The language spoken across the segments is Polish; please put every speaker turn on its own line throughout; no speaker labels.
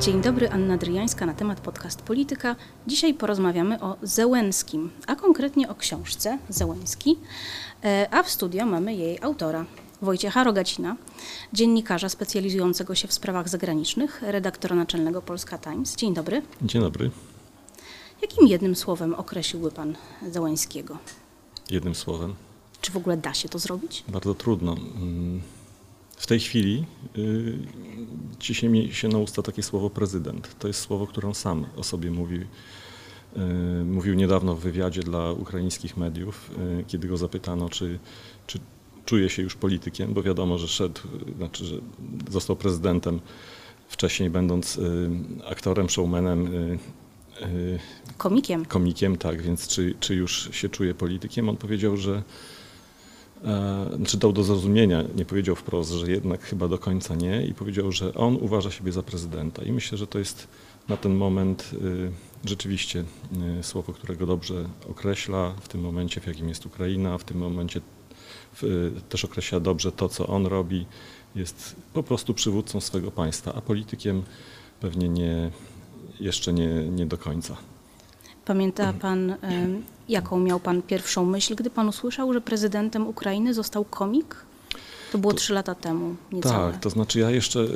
Dzień dobry, Anna Dryjańska na temat podcast Polityka. Dzisiaj porozmawiamy o Zełenskim, a konkretnie o książce Zełenski, e, a w studio mamy jej autora. Wojciecha Rogacina, dziennikarza specjalizującego się w sprawach zagranicznych, redaktora naczelnego Polska Times. Dzień dobry.
Dzień dobry.
Jakim jednym słowem określiłby pan Zełańskiego?
Jednym słowem.
Czy w ogóle da się to zrobić?
Bardzo trudno. W tej chwili yy, ciśnie mi się na usta takie słowo prezydent. To jest słowo, które on sam o sobie mówi. Yy, mówił niedawno w wywiadzie dla ukraińskich mediów, yy, kiedy go zapytano, czy, czy czuje się już politykiem, bo wiadomo, że szedł, znaczy, że został prezydentem wcześniej, będąc yy, aktorem, showmanem. Yy,
Komikiem.
Komikiem, tak, więc czy, czy już się czuje politykiem? On powiedział, że znaczy dał do zrozumienia, nie powiedział wprost, że jednak chyba do końca nie i powiedział, że on uważa siebie za prezydenta i myślę, że to jest na ten moment y, rzeczywiście y, słowo, którego dobrze określa w tym momencie, w jakim jest Ukraina, w tym momencie y, też określa dobrze to, co on robi. Jest po prostu przywódcą swego państwa, a politykiem pewnie nie, jeszcze nie, nie do końca.
Pamięta pan, jaką miał pan pierwszą myśl, gdy pan usłyszał, że prezydentem Ukrainy został komik? To było trzy lata temu, niecałe.
Tak, to znaczy ja jeszcze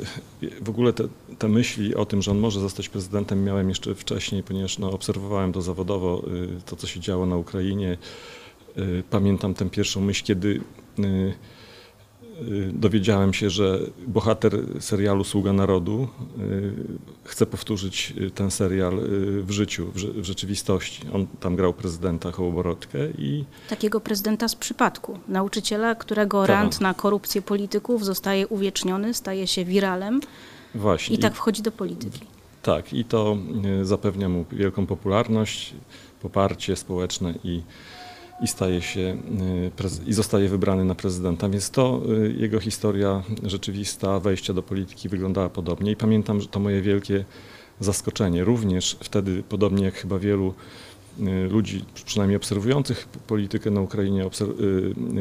w ogóle te, te, myśli o tym, że on może zostać prezydentem miałem jeszcze wcześniej, ponieważ no, obserwowałem to zawodowo, y, to co się działo na Ukrainie. Y, pamiętam tę pierwszą myśl, kiedy y, dowiedziałem się, że bohater serialu Sługa Narodu y, chce powtórzyć y, ten serial w życiu, w rzeczywistości. On tam grał prezydenta Hołoborotkę i...
Takiego prezydenta z przypadku. Nauczyciela, którego tak. rant na korupcję polityków zostaje uwieczniony, staje się wiralem
Właśnie.
i tak wchodzi do polityki.
Tak, i to zapewnia mu wielką popularność, poparcie społeczne i i staje się y, i zostaje wybrany na prezydenta. Więc to y, jego historia rzeczywista wejścia do polityki wyglądała podobnie i pamiętam, że to moje wielkie zaskoczenie. Również wtedy, podobnie jak chyba wielu y, ludzi, przynajmniej obserwujących politykę na Ukrainie,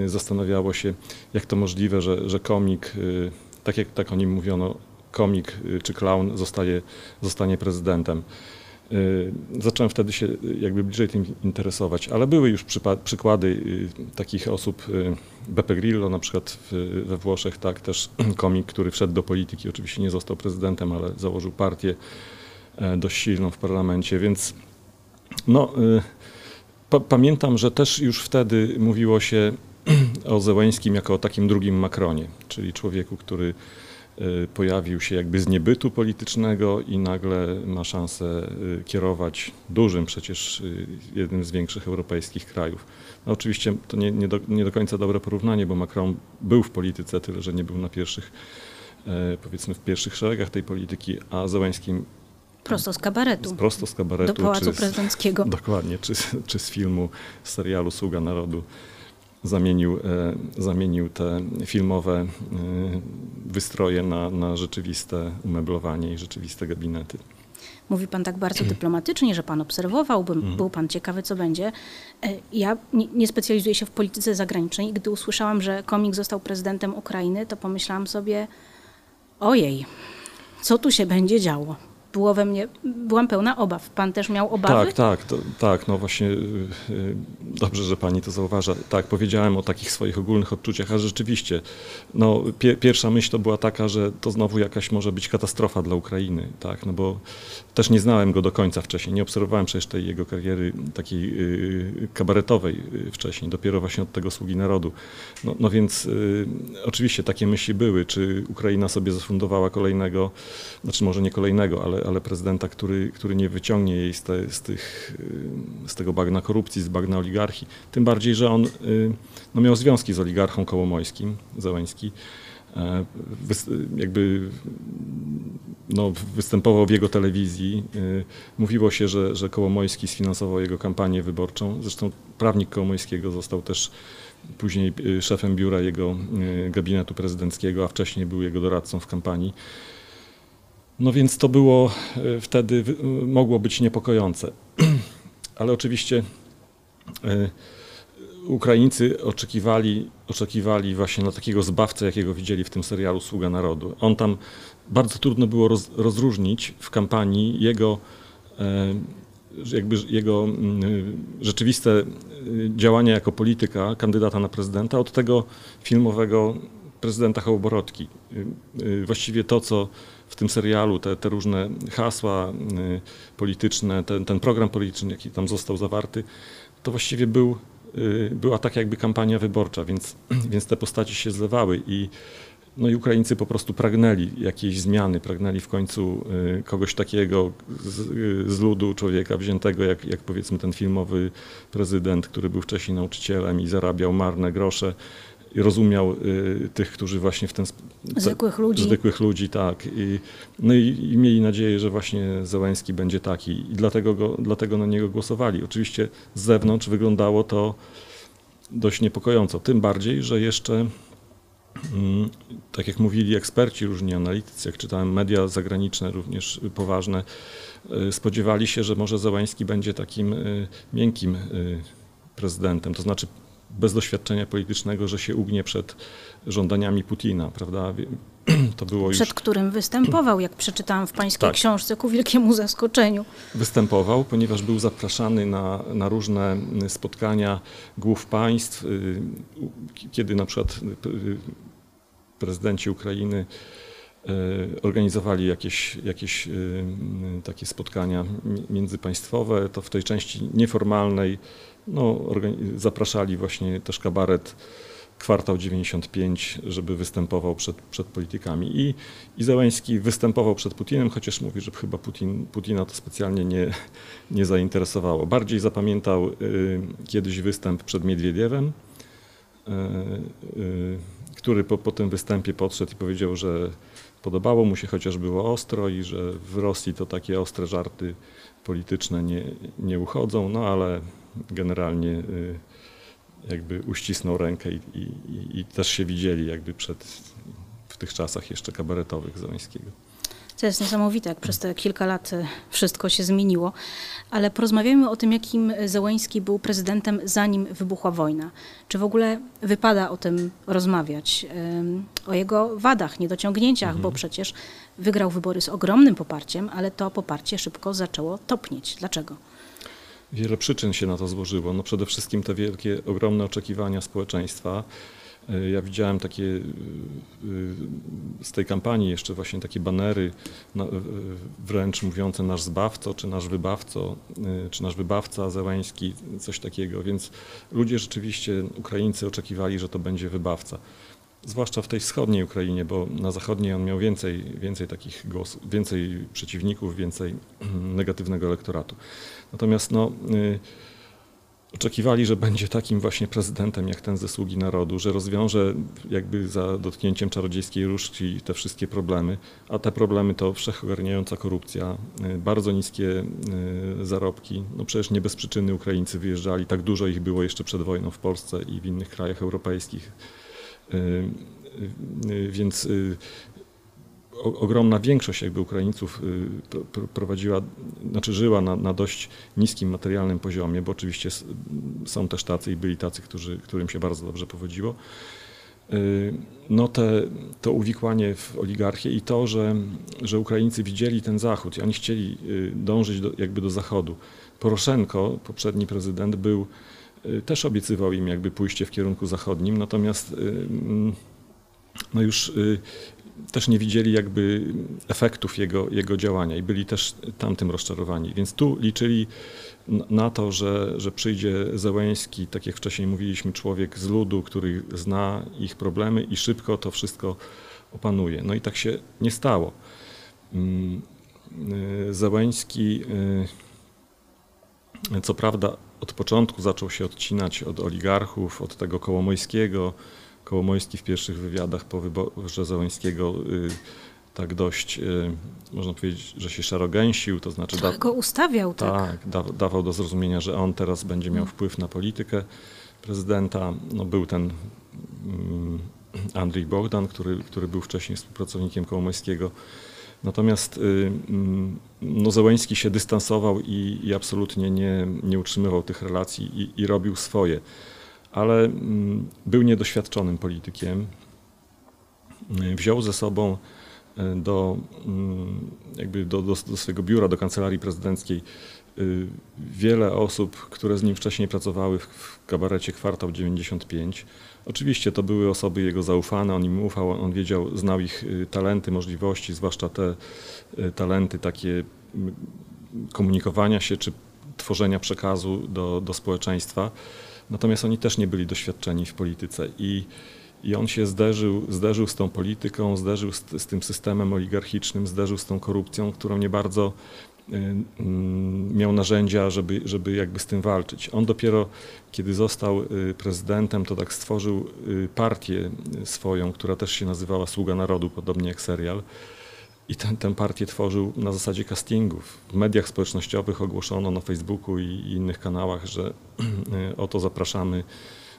zastanawiało się, jak to możliwe, że, że komik, tak jak tak o nim mówiono, komik czy clown zostaje, zostanie prezydentem. Y, zacząłem wtedy się jakby bliżej tym interesować, ale były już przykłady y, takich osób, y, Beppe Grillo na przykład we Włoszech, tak, też komik, który wszedł do polityki, oczywiście nie został prezydentem, ale założył partię e, dość silną w parlamencie, więc no, pa pamiętam, że też już wtedy mówiło się o Zełęskim jako o takim drugim Macronie, czyli człowieku, który Y, pojawił się jakby z niebytu politycznego i nagle ma szansę y, kierować dużym przecież y, jednym z większych europejskich krajów. No oczywiście to nie, nie, do, nie do końca dobre porównanie, bo Macron był w polityce, tyle że nie był na pierwszych, powiedzmy w pierwszych szeregach tej polityki, a Zełańskim
Prosto z kabaretu.
Prosto z kabaretu.
Do Pałacu
z,
Prezydenckiego.
Dokładnie, czy, czy z filmu, z serialu Sługa Narodu zamienił, e, zamienił te filmowe e, wystroje na, na rzeczywiste umeblowanie i rzeczywiste gabinety.
Mówi pan tak bardzo dyplomatycznie, że pan obserwował, był, mhm. był pan ciekawy, co będzie. E, ja nie, nie, specjalizuję się w polityce zagranicznej i gdy usłyszałam, że komik został prezydentem Ukrainy, to pomyślałam sobie, ojej, co tu się będzie działo? Było we mnie, byłam pełna obaw. Pan też miał obawy?
Tak, tak, to, tak, no właśnie yy, dobrze, że pani to zauważa. Tak, powiedziałem o takich swoich ogólnych odczuciach, a rzeczywiście, no pie, pierwsza myśl to była taka, że to znowu jakaś może być katastrofa dla Ukrainy, tak, no bo też nie znałem go do końca wcześniej, nie obserwowałem przecież tej jego kariery takiej yy, kabaretowej wcześniej, dopiero właśnie od tego Sługi Narodu. No, no więc y, oczywiście takie myśli były, czy Ukraina sobie zafundowała kolejnego, znaczy może nie kolejnego, ale ale prezydenta, który, który nie wyciągnie jej z, te, z, tych, y, z tego bagna korupcji, z bagna oligarchii. Tym bardziej, że on y, no, miał związki z oligarchą kołomojskim, Załęski. E, jakby no, występował w jego telewizji. Y, mówiło się, że, że Kołomojski sfinansował jego kampanię wyborczą. Zresztą prawnik Kołomojskiego został też później szefem biura jego gabinetu prezydenckiego, a wcześniej był jego doradcą w kampanii. No więc to było e, wtedy, mogło być niepokojące. Ale oczywiście e, Ukraińcy oczekiwali, oczekiwali właśnie na takiego zbawcę, jakiego widzieli w tym serialu Sługa Narodu. On tam bardzo trudno było roz, rozróżnić w kampanii jego e, jakby jego mm, rzeczywiste działania jako polityka, kandydata na prezydenta od tego filmowego prezydenta Hołborotki. Właściwie to, co w tym serialu, te, te różne hasła polityczne, ten, ten program polityczny, jaki tam został zawarty, to właściwie był Y, była tak jakby kampania wyborcza, więc, więc te postaci się zlewały i no i Ukraińcy po prostu pragnęli jakiejś zmiany, pragnęli w końcu y, kogoś takiego z, y, z, ludu człowieka wziętego, jak, jak powiedzmy ten filmowy prezydent, który był wcześniej nauczycielem i zarabiał marne grosze rozumiał y, tych, którzy właśnie w ten sposób.
Zwykłych ludzi.
Zwykłych ludzi, tak. I, no i, i, mieli nadzieję, że właśnie Zełański będzie taki i dlatego, go, dlatego na niego głosowali. Oczywiście z zewnątrz wyglądało to dość niepokojąco, tym bardziej, że jeszcze mm, tak jak mówili eksperci, różni analitycy, jak czytałem media zagraniczne również poważne, y, spodziewali się, że może Zełański będzie takim y, miękkim prezydentem, to znaczy bez doświadczenia politycznego, że się ugnie przed żądaniami Putina, prawda?
To było przed już... którym występował, jak przeczytałam w pańskiej tak. książce, ku wielkiemu zaskoczeniu.
Występował, ponieważ był zapraszany na, na różne spotkania głów państw, y, kiedy na przykład y, prezydenci Ukrainy y, organizowali jakieś, jakieś takie spotkania międzypaństwowe, to w tej części nieformalnej no, zapraszali właśnie też kabaret kwartał 95, żeby występował przed, przed politykami. I, I występował przed Putinem, chociaż mówi, że chyba Putin, Putina to specjalnie nie, nie zainteresowało. Bardziej zapamiętał y, kiedyś występ przed Miedwiediewem, y, y, który po, po tym występie podszedł i powiedział, że podobało mu się, chociaż było ostro i że w Rosji to takie ostre żarty polityczne nie, nie uchodzą, no ale generalnie y, jakby uścisnął rękę i, i, i też się widzieli jakby przed, w tych czasach jeszcze kabaretowych Zeleńskiego.
To jest niesamowite, jak przez te kilka lat y, wszystko się zmieniło. Ale porozmawiajmy o tym, jakim Zełęński był prezydentem, zanim wybuchła wojna. Czy w ogóle wypada o tym rozmawiać? O jego wadach, niedociągnięciach, mhm. bo przecież wygrał wybory z ogromnym poparciem, ale to poparcie szybko zaczęło topnieć. Dlaczego?
Wiele przyczyn się na to złożyło. No przede wszystkim te wielkie, ogromne oczekiwania społeczeństwa. E, ja widziałem takie e, z tej kampanii jeszcze właśnie takie banery e, wręcz mówiące nasz zbawco, czy nasz wybawco, czy nasz wybawca Zełański, coś takiego. Więc ludzie rzeczywiście, Ukraińcy oczekiwali, że to będzie wybawca zwłaszcza w tej wschodniej Ukrainie, bo na zachodniej on miał więcej, więcej takich głosów, więcej przeciwników, więcej negatywnego elektoratu. Natomiast no, y, oczekiwali, że będzie takim właśnie prezydentem jak ten ze sługi narodu, że rozwiąże jakby za dotknięciem czarodziejskiej różdżki te wszystkie problemy, a te problemy to wszechogarniająca korupcja, y, bardzo niskie y, zarobki. No przecież nie bez przyczyny Ukraińcy wyjeżdżali, tak dużo ich było jeszcze przed wojną w Polsce i w innych krajach europejskich więc ogromna większość jakby Ukraińców prowadziła, znaczy żyła na, na, dość niskim materialnym poziomie, bo oczywiście są też tacy i byli tacy, którzy, którym się bardzo dobrze powodziło. No te, to uwikłanie w oligarchię i to, że, że Ukraińcy widzieli ten Zachód i oni chcieli dążyć do, jakby do Zachodu. Poroszenko, poprzedni prezydent, był Y, też obiecywał im jakby pójście w kierunku zachodnim, natomiast y, mm, no już y, też nie widzieli jakby efektów jego, jego działania i byli też tamtym rozczarowani. Więc tu liczyli na to, że, że przyjdzie Zełęński, tak jak wcześniej mówiliśmy, człowiek z ludu, który zna ich problemy i szybko to wszystko opanuje. No i tak się nie stało. Mm, Zełęński co prawda od początku zaczął się odcinać od oligarchów, od tego Kołomojskiego. Kołomojski w pierwszych wywiadach po wyborze Załęskiego y, tak dość, y, można powiedzieć, że się szarogęsił, to znaczy...
Da, go ustawiał, tak.
Tak, da, dawał do zrozumienia, że on teraz będzie miał mm. wpływ na politykę prezydenta. No, był ten um, Andrzej Bogdan, który, który był wcześniej współpracownikiem Kołomojskiego. Natomiast y, mm, no, Zełęński się dystansował i, i absolutnie nie, nie utrzymywał tych relacji i, i robił swoje. Ale mm, był niedoświadczonym politykiem. Wziął ze sobą do, mm, jakby do, do, do swojego biura, do kancelarii prezydenckiej y, wiele osób, które z nim wcześniej pracowały w, kabarecie Kwartał 95. Oczywiście to były osoby jego zaufane, on im ufał, on wiedział, znał ich y, talenty, możliwości, zwłaszcza te talenty takie komunikowania się czy tworzenia przekazu do, do społeczeństwa. Natomiast oni też nie byli doświadczeni w polityce i i on się zderzył, zderzył z tą polityką, zderzył z, z tym systemem oligarchicznym, zderzył z tą korupcją, którą nie bardzo y, y, miał narzędzia, żeby, żeby jakby z tym walczyć. On dopiero, kiedy został y, prezydentem, to tak stworzył y, partię swoją, która też się nazywała Sługa Narodu, podobnie jak serial. I tę, tę partię tworzył na zasadzie castingów. W mediach społecznościowych ogłoszono na Facebooku i, i innych kanałach, że oto zapraszamy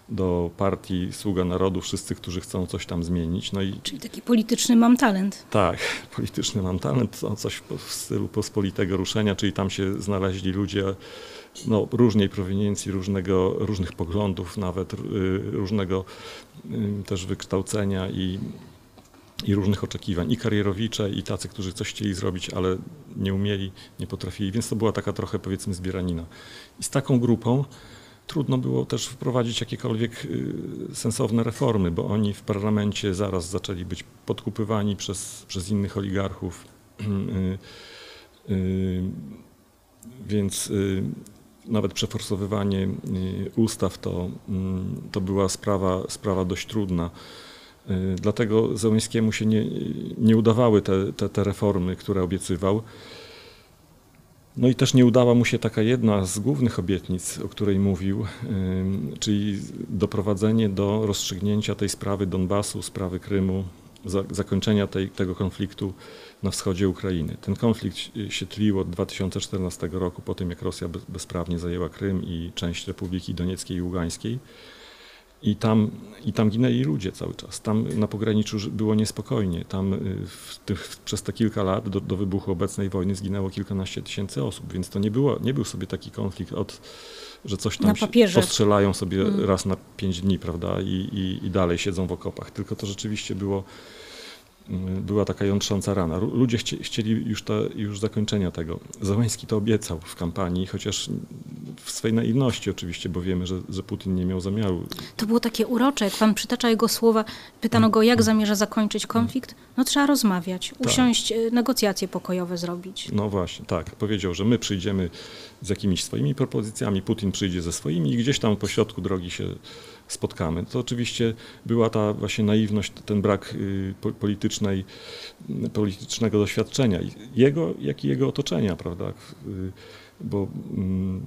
do partii Sługa Narodu, wszyscy, którzy chcą coś tam zmienić. No i
Czyli taki polityczny mam talent.
tak, polityczny mam talent, to coś w stylu pospolitego ruszenia, czyli tam się znaleźli ludzie no, różnej prowiniencji, różnego, różnych poglądów, nawet y, różnego y, też wykształcenia i, i różnych oczekiwań. I karierowicze, i tacy, którzy coś chcieli zrobić, ale nie umieli, nie potrafili, więc to była taka trochę powiedzmy zbieranina. I z taką grupą trudno było też wprowadzić jakiekolwiek y, sensowne reformy, bo oni w parlamencie zaraz zaczęli być podkupywani przez, przez innych oligarchów. Y, y, więc nawet przeforsowywanie ustaw to, mm, to była sprawa, sprawa dość trudna. Dlatego Zełęskiemu się nie, nie udawały te, te, te reformy, które obiecywał. No i też nie udała mu się taka jedna z głównych obietnic, o której mówił, czyli doprowadzenie do rozstrzygnięcia tej sprawy Donbasu, sprawy Krymu, zakończenia tej, tego konfliktu na wschodzie Ukrainy. Ten konflikt się tlił od 2014 roku, po tym jak Rosja bezprawnie zajęła Krym i część Republiki Donieckiej i Ługańskiej. I tam, I tam ginęli ludzie cały czas. Tam na pograniczu było niespokojnie. Tam y, tych, przez te kilka lat do, do, wybuchu obecnej wojny zginęło kilkanaście tysięcy osób, więc to nie, było, nie był sobie taki konflikt od, że coś tam postrzelają sobie mm. raz na pięć dni, prawda, I, i, i dalej siedzą w okopach. Tylko to rzeczywiście było była taka jątrząca rana. Ludzie chci, chcieli już, te, już zakończenia tego. Załański to obiecał w kampanii, chociaż w swej naiwności oczywiście, bo wiemy, że, że Putin nie miał zamiaru.
To było takie urocze, jak pan przytacza jego słowa, pytano go, jak zamierza zakończyć konflikt. No trzeba rozmawiać, tak. usiąść, tak. negocjacje pokojowe zrobić.
No właśnie, tak. Powiedział, że my przyjdziemy z jakimiś swoimi propozycjami, Putin przyjdzie ze swoimi i gdzieś tam po środku drogi się spotkamy. To oczywiście była ta właśnie naiwność, ten brak y, politycznej, politycznego doświadczenia, jego, jak i jego otoczenia, prawda? Y, bo, mm,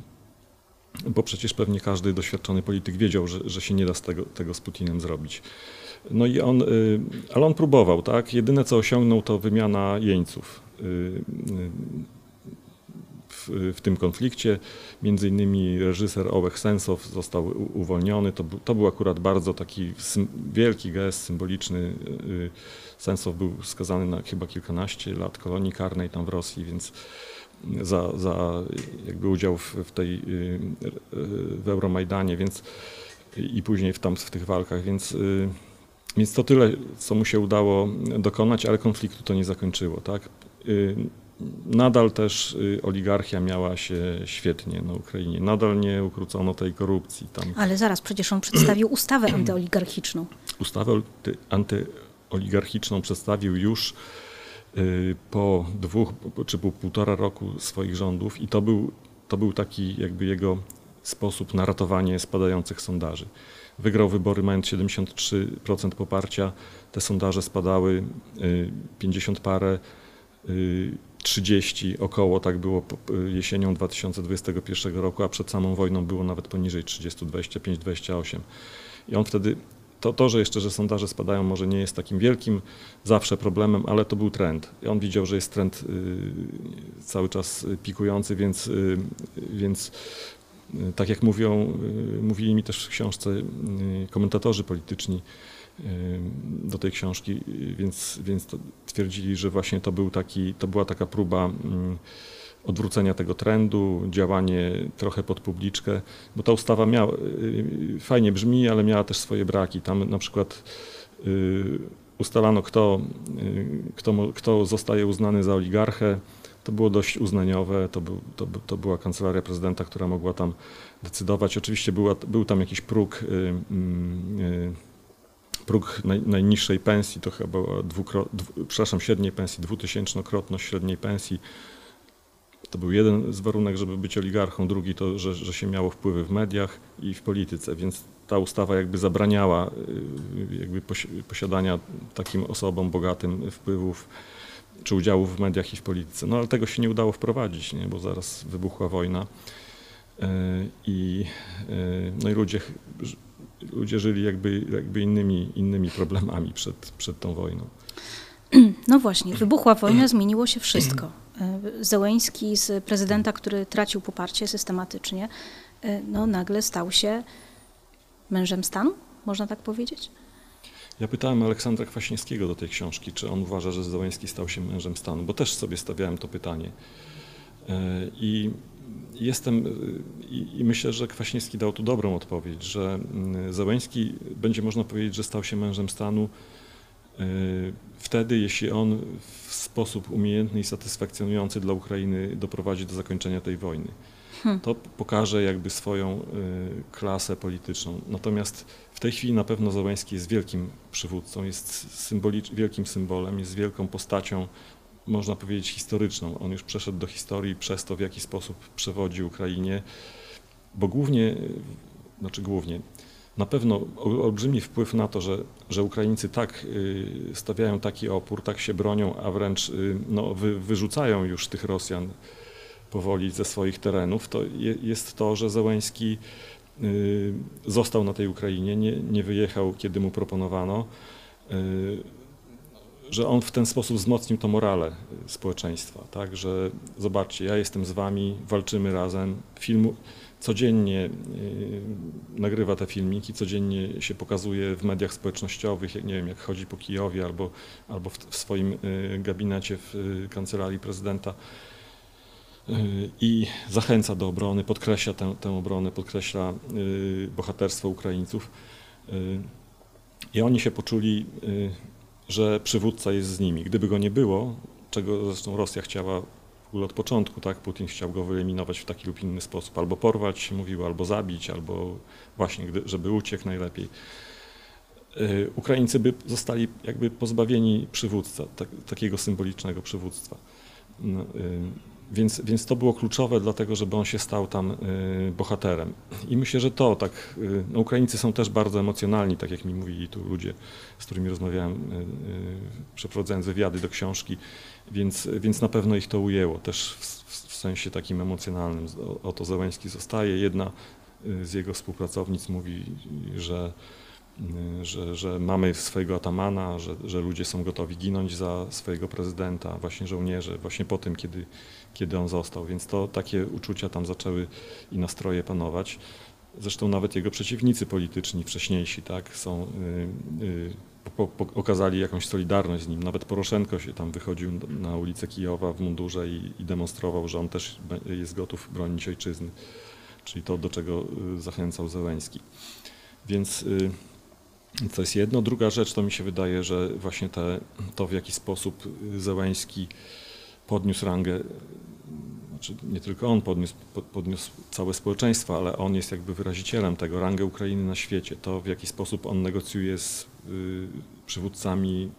bo przecież pewnie każdy doświadczony polityk wiedział, że, że się nie da z tego, tego z Putinem zrobić. No i on, y, ale on próbował, tak? Jedyne co osiągnął to wymiana jeńców w, tym konflikcie. Między innymi reżyser Ołech Sensow został uwolniony. To, to był akurat bardzo taki wielki gest symboliczny. Y, y, Sensow był skazany na chyba kilkanaście lat kolonii karnej tam w Rosji, więc za, za jakby udział w, w tej y, w Euromajdanie, więc i później w, tam, w tych walkach, więc więc to tyle, co mu się udało dokonać, ale konfliktu to nie zakończyło. Tak? Nadal też y, oligarchia miała się świetnie na Ukrainie. Nadal nie ukrócono tej korupcji. Tam.
Ale zaraz, przecież on przedstawił ustawę antyoligarchiczną.
Ustawę antyoligarchiczną przedstawił już y, po dwóch czy po półtora roku swoich rządów i to był, to był taki jakby jego sposób na ratowanie spadających sondaży. Wygrał wybory mając 73% poparcia, te sondaże spadały 50 y, parę 30 około, tak było jesienią 2021 roku, a przed samą wojną było nawet poniżej 30, 25, 28. I on wtedy, to, to, że jeszcze, że sondaże spadają, może nie jest takim wielkim zawsze problemem, ale to był trend. I on widział, że jest trend y, cały czas pikujący, więc, y, więc y, tak jak mówią, y, mówili mi też w książce y, komentatorzy polityczni, do tej książki, więc, więc twierdzili, że właśnie to, był taki, to była taka próba odwrócenia tego trendu, działanie trochę pod publiczkę, bo ta ustawa miała, y, fajnie brzmi, ale miała też swoje braki. Tam na przykład y, ustalano, kto, y, kto, kto zostaje uznany za oligarchę. To było dość uznaniowe, to, był, to, to była kancelaria prezydenta, która mogła tam decydować. Oczywiście była, był tam jakiś próg, y, mm, y, próg naj, najniższej pensji, to chyba dwukro, dwu, przepraszam, średniej pensji, dwutysięcznokrotność średniej pensji. To był jeden z warunek, żeby być oligarchą, drugi to, że, że się miało wpływy w mediach i w polityce, więc ta ustawa jakby zabraniała y, jakby posi- posiadania takim osobom bogatym wpływów czy udziału w mediach i w polityce. No ale tego się nie udało wprowadzić, nie? bo zaraz wybuchła wojna y, i, y, no i ludzie, ludzie żyli jakby, jakby innymi, innymi problemami przed, przed tą wojną.
No właśnie, wybuchła wojna, zmieniło się wszystko. E, Zełeński z prezydenta, który tracił poparcie systematycznie, e, no nagle stał się mężem stanu, można tak powiedzieć?
Ja pytałem Aleksandra Kwaśniewskiego do tej książki, czy on uważa, że Załęski stał się mężem stanu, bo też sobie stawiałem to pytanie. E, I jestem, e, i, i myślę, że Kwaśniewski dał tu dobrą odpowiedź, że mm, Załęski będzie można powiedzieć, że stał się mężem stanu e, wtedy, jeśli on w sposób umiejętny i satysfakcjonujący dla Ukrainy doprowadzi do zakończenia tej wojny. To pokaże jakby swoją y, klasę polityczną. Natomiast w tej chwili na pewno Załęski jest wielkim przywódcą, jest symbolicz, wielkim symbolem, jest wielką postacią, można powiedzieć, historyczną. On już przeszedł do historii przez to, w jaki sposób przewodzi Ukrainie, bo głównie, znaczy głównie, na pewno ol- olbrzymi wpływ na to, że, że Ukraińcy tak y, stawiają taki opór, tak się bronią, a wręcz y, no, wy, wyrzucają już tych Rosjan powoli ze swoich terenów, to je, jest to, że Zełęński y, został na tej Ukrainie, nie, nie wyjechał, kiedy mu proponowano, że on w ten sposób wzmocnił to morale y, społeczeństwa, tak, że zobaczcie, ja jestem z wami, walczymy razem, filmu, codziennie y, nagrywa te filmiki, codziennie się pokazuje w mediach społecznościowych, nie wiem, jak chodzi po Kijowie albo, albo w, w swoim y, gabinecie w kancelarii prezydenta. I zachęca do obrony, podkreśla tę, tę obronę, podkreśla bohaterstwo Ukraińców. I oni się poczuli, że przywódca jest z nimi. Gdyby go nie było, czego zresztą Rosja chciała w ogóle od początku, tak, Putin chciał go wyeliminować w taki lub inny sposób, albo porwać, mówił, albo zabić, albo właśnie, gdy, żeby uciekł najlepiej. Y, Ukraińcy by zostali jakby pozbawieni przywódca, tak, takiego symbolicznego przywództwa. Więc, więc to było kluczowe dlatego, żeby on się stał tam y, bohaterem. I myślę, że to tak, y, no Ukraińcy są też bardzo emocjonalni, tak jak mi mówili tu ludzie, z którymi rozmawiałem, y, przeprowadzając wywiady do książki, więc, więc na pewno ich to ujęło, też w, w sensie takim emocjonalnym. Oto Zełęński zostaje. Jedna z jego współpracownic mówi, że że, że mamy swojego atamana, że, że ludzie są gotowi ginąć za swojego prezydenta, właśnie żołnierze, właśnie po tym, kiedy, kiedy on został. Więc to takie uczucia tam zaczęły i nastroje panować. Zresztą nawet jego przeciwnicy polityczni, wcześniejsi, tak, są, y, y, po, po, okazali jakąś solidarność z nim. Nawet Poroszenko się tam wychodził na ulicę Kijowa w mundurze i, i demonstrował, że on też jest gotów bronić ojczyzny. Czyli to, do czego y, zachęcał Zełęński. Więc y, to jest jedno. Druga rzecz to mi się wydaje, że właśnie te, to w jaki sposób Zełęński podniósł rangę, znaczy nie tylko on podniósł, pod- podniósł całe społeczeństwo, ale on jest jakby wyrazicielem tego, rangę Ukrainy na świecie. To w jaki sposób on negocjuje z y, przywódcami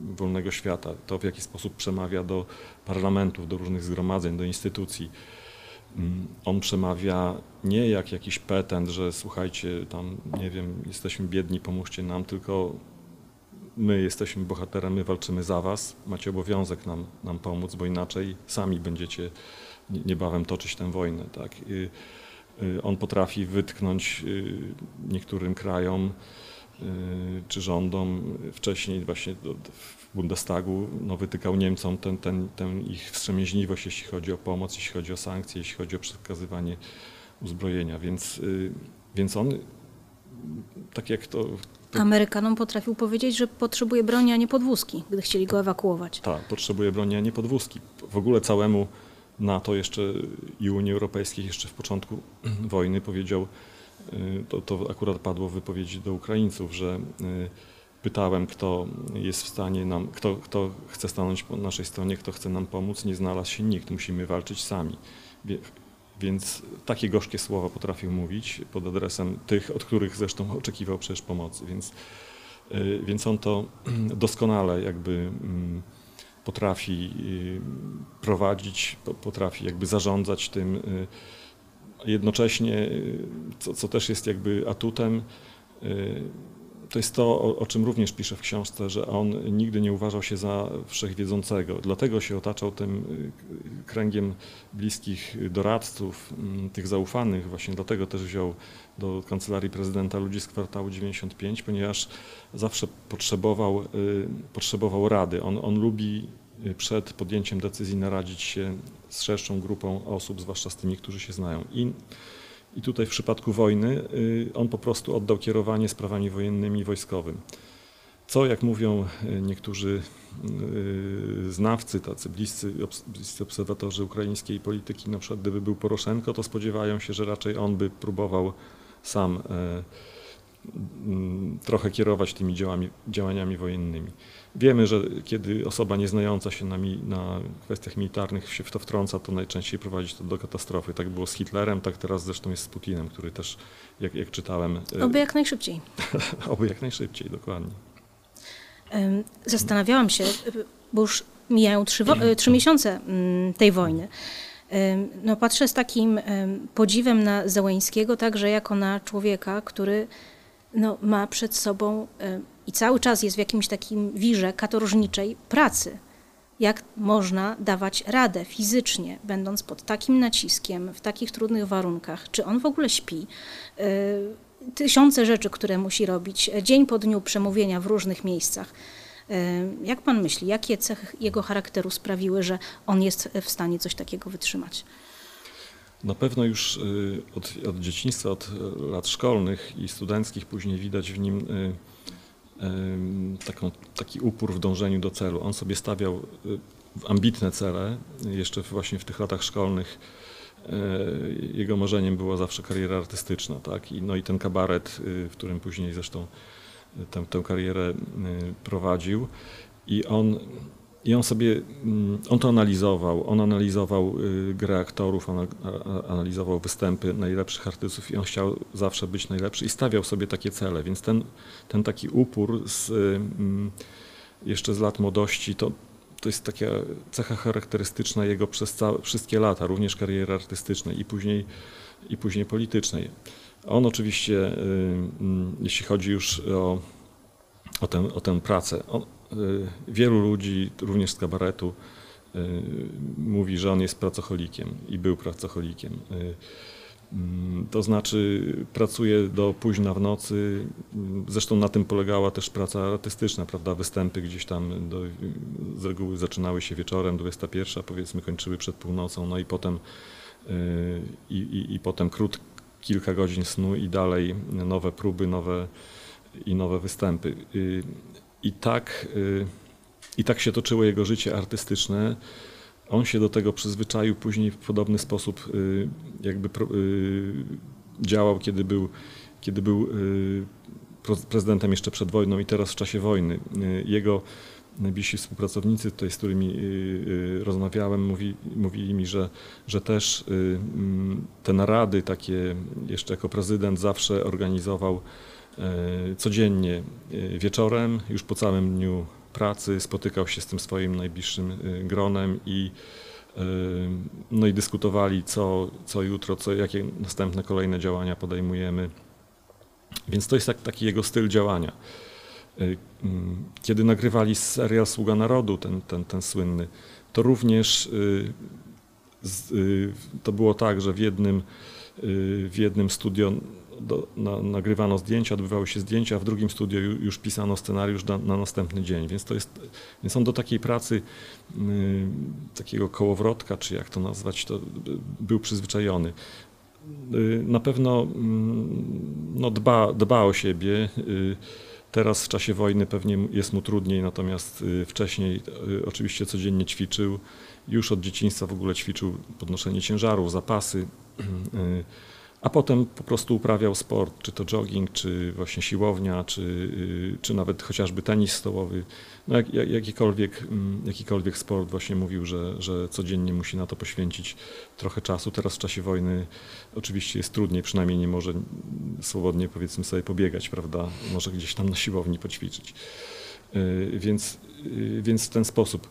wolnego świata, to w jaki sposób przemawia do parlamentów, do różnych zgromadzeń, do instytucji. Mm, On przemawia nie jak jakiś petent, że słuchajcie, tam nie wiem, jesteśmy biedni, pomóżcie nam, tylko my jesteśmy bohaterem, my walczymy za was, macie obowiązek nam, nam pomóc, bo inaczej sami będziecie nie- niebawem toczyć tę wojnę. Tak? Y, On potrafi wytknąć y, niektórym krajom y, czy rządom wcześniej właśnie w Bundestagu no, wytykał Niemcom ten, ten, tę ich wstrzemięźliwość, jeśli chodzi o pomoc, jeśli chodzi o sankcje, jeśli chodzi o przekazywanie uzbrojenia. Więc, więc on, tak jak to
Amerykanom potrafił powiedzieć, że potrzebuje broni, a nie podwózki, gdy chcieli go ewakuować.
Tak, potrzebuje broni, a nie podwózki. W ogóle całemu NATO jeszcze i Unii Europejskiej jeszcze w początku wojny powiedział, to, to akurat padło w wypowiedzi do Ukraińców, że pytałem, kto jest w stanie nam, kto, kto chce stanąć po naszej stronie, kto chce nam pomóc, nie znalazł się nikt, musimy walczyć sami. Więc takie gorzkie słowa potrafił mówić pod adresem tych, od których zresztą oczekiwał przecież pomocy. Więc, y, więc on to doskonale jakby mm, potrafi y, prowadzić, potrafi jakby zarządzać tym. Y, jednocześnie, co, co też jest jakby atutem, to jest to, o, o, czym również piszę w książce, że on nigdy nie uważał się za wszechwiedzącego. Dlatego się otaczał tym y, kręgiem bliskich doradców, mm, tych zaufanych. Właśnie dlatego też wziął do kancelarii prezydenta ludzi z kwartału 95, ponieważ zawsze potrzebował, y, potrzebował rady. On, on lubi y, przed podjęciem decyzji naradzić się z szerszą grupą osób, zwłaszcza z tymi, którzy się znają. I i tutaj w przypadku wojny y, on po prostu oddał kierowanie sprawami wojennymi i wojskowym. Co, jak mówią y, niektórzy y, znawcy, tacy bliscy, bliscy obserwatorzy ukraińskiej polityki, na przykład gdyby był Poroszenko, to spodziewają się, że raczej on by próbował sam e, trochę kierować tymi działami, działaniami wojennymi. Wiemy, że kiedy osoba nieznająca się na, mi, na kwestiach militarnych się w to wtrąca, to najczęściej prowadzi to do katastrofy. Tak było z Hitlerem, tak teraz zresztą jest z Putinem, który też, jak, jak czytałem...
E, Oby jak najszybciej.
Oby jak najszybciej, dokładnie.
Zastanawiałam się, bo już mijają trzy, e, trzy miesiące mm, tej wojny. No, patrzę z takim podziwem na Załęskiego, także jako na człowieka, który no, ma przed sobą i cały czas jest w jakimś takim wirze katorżniczej pracy. Jak można dawać radę fizycznie, będąc pod takim naciskiem, w takich trudnych warunkach? Czy on w ogóle śpi? Y, tysiące rzeczy, które musi robić, dzień po dniu przemówienia w różnych miejscach. Y, jak pan myśli, jakie cechy jego charakteru sprawiły, że on jest w stanie coś takiego wytrzymać?
Na pewno już y, od, od, dzieciństwa, od lat szkolnych i studenckich później widać w nim taką, taki upór w dążeniu do celu. On sobie stawiał ambitne cele, jeszcze właśnie w tych latach szkolnych jego marzeniem była zawsze kariera artystyczna, tak? I, no i ten kabaret, w którym później zresztą tę, tę karierę prowadził. I on i on sobie, mm, on to analizował, on analizował y, grę aktorów, on analizował występy najlepszych artystów i on chciał zawsze być najlepszy i stawiał sobie takie cele, więc ten, ten taki upór z, mm, jeszcze z lat młodości, to, to jest taka cecha charakterystyczna jego przez całe, wszystkie lata, również kariery artystycznej i później, i później politycznej. On oczywiście, y, mm, jeśli chodzi już o, o, tę, o tę pracę, on, Y, wielu ludzi, również z kabaretu, y, mówi, że on jest pracocholikiem i był pracocholikiem. Y, mm, to znaczy pracuje do późna w nocy, zresztą na tym polegała też praca artystyczna, prawda, występy gdzieś tam do, z reguły zaczynały się wieczorem, 21, powiedzmy kończyły przed północą, no i potem i, i, i potem krót, kilka godzin snu i dalej nowe próby, nowe i nowe występy. I tak, y, I tak się toczyło jego życie artystyczne. On się do tego przyzwyczaił później w podobny sposób, y, jakby y, działał, kiedy był, kiedy był prezydentem jeszcze przed wojną i teraz w czasie wojny. Jego najbliżsi współpracownicy, tutaj, z którymi rozmawiałem, mówi, mówili mi, że, że też mm, te narady takie jeszcze jako prezydent zawsze organizował codziennie e, wieczorem, już po całym dniu pracy, spotykał się z tym swoim najbliższym e, gronem i, no i dyskutowali, co, co jutro, co, jakie następne kolejne działania podejmujemy. Więc to jest tak, taki jego styl działania. Kiedy nagrywali serial Sługa Narodu, ten, ten, ten słynny, to również to było tak, że w jednym, w jednym studio do, na, nagrywano zdjęcia, odbywały się zdjęcia, a w drugim studiu już pisano scenariusz na, na następny dzień. Więc to jest, więc on do takiej pracy, y, takiego kołowrotka, czy jak to nazwać, to y, był przyzwyczajony. Y, na pewno mm, no, dba, dba o siebie. Teraz w czasie wojny pewnie jest mu trudniej, natomiast wcześniej oczywiście codziennie ćwiczył. Już od dzieciństwa w ogóle ćwiczył podnoszenie ciężarów, zapasy a potem po prostu uprawiał sport, czy to jogging, czy właśnie siłownia, czy, y, czy nawet chociażby tenis stołowy, no jak, jakikolwiek, mm, jakikolwiek sport właśnie mówił, że, że codziennie musi na to poświęcić trochę czasu. Teraz w czasie wojny oczywiście jest trudniej, przynajmniej nie może swobodnie powiedzmy sobie pobiegać, prawda, może gdzieś tam na siłowni poćwiczyć. Y, więc, y, więc w ten sposób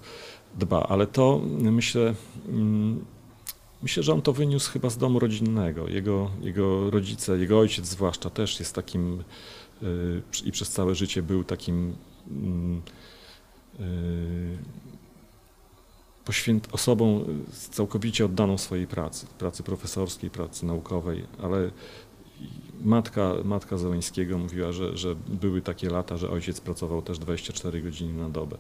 dba, ale to myślę mm, Myślę, że on to wyniósł chyba z domu rodzinnego. Jego, jego rodzice, jego ojciec zwłaszcza też jest takim y, i przez całe życie był takim y, osobą całkowicie oddaną swojej pracy, pracy profesorskiej, pracy naukowej, ale matka, matka Zeleńskiego mówiła, że, że były takie lata, że ojciec pracował też 24 godziny na dobę.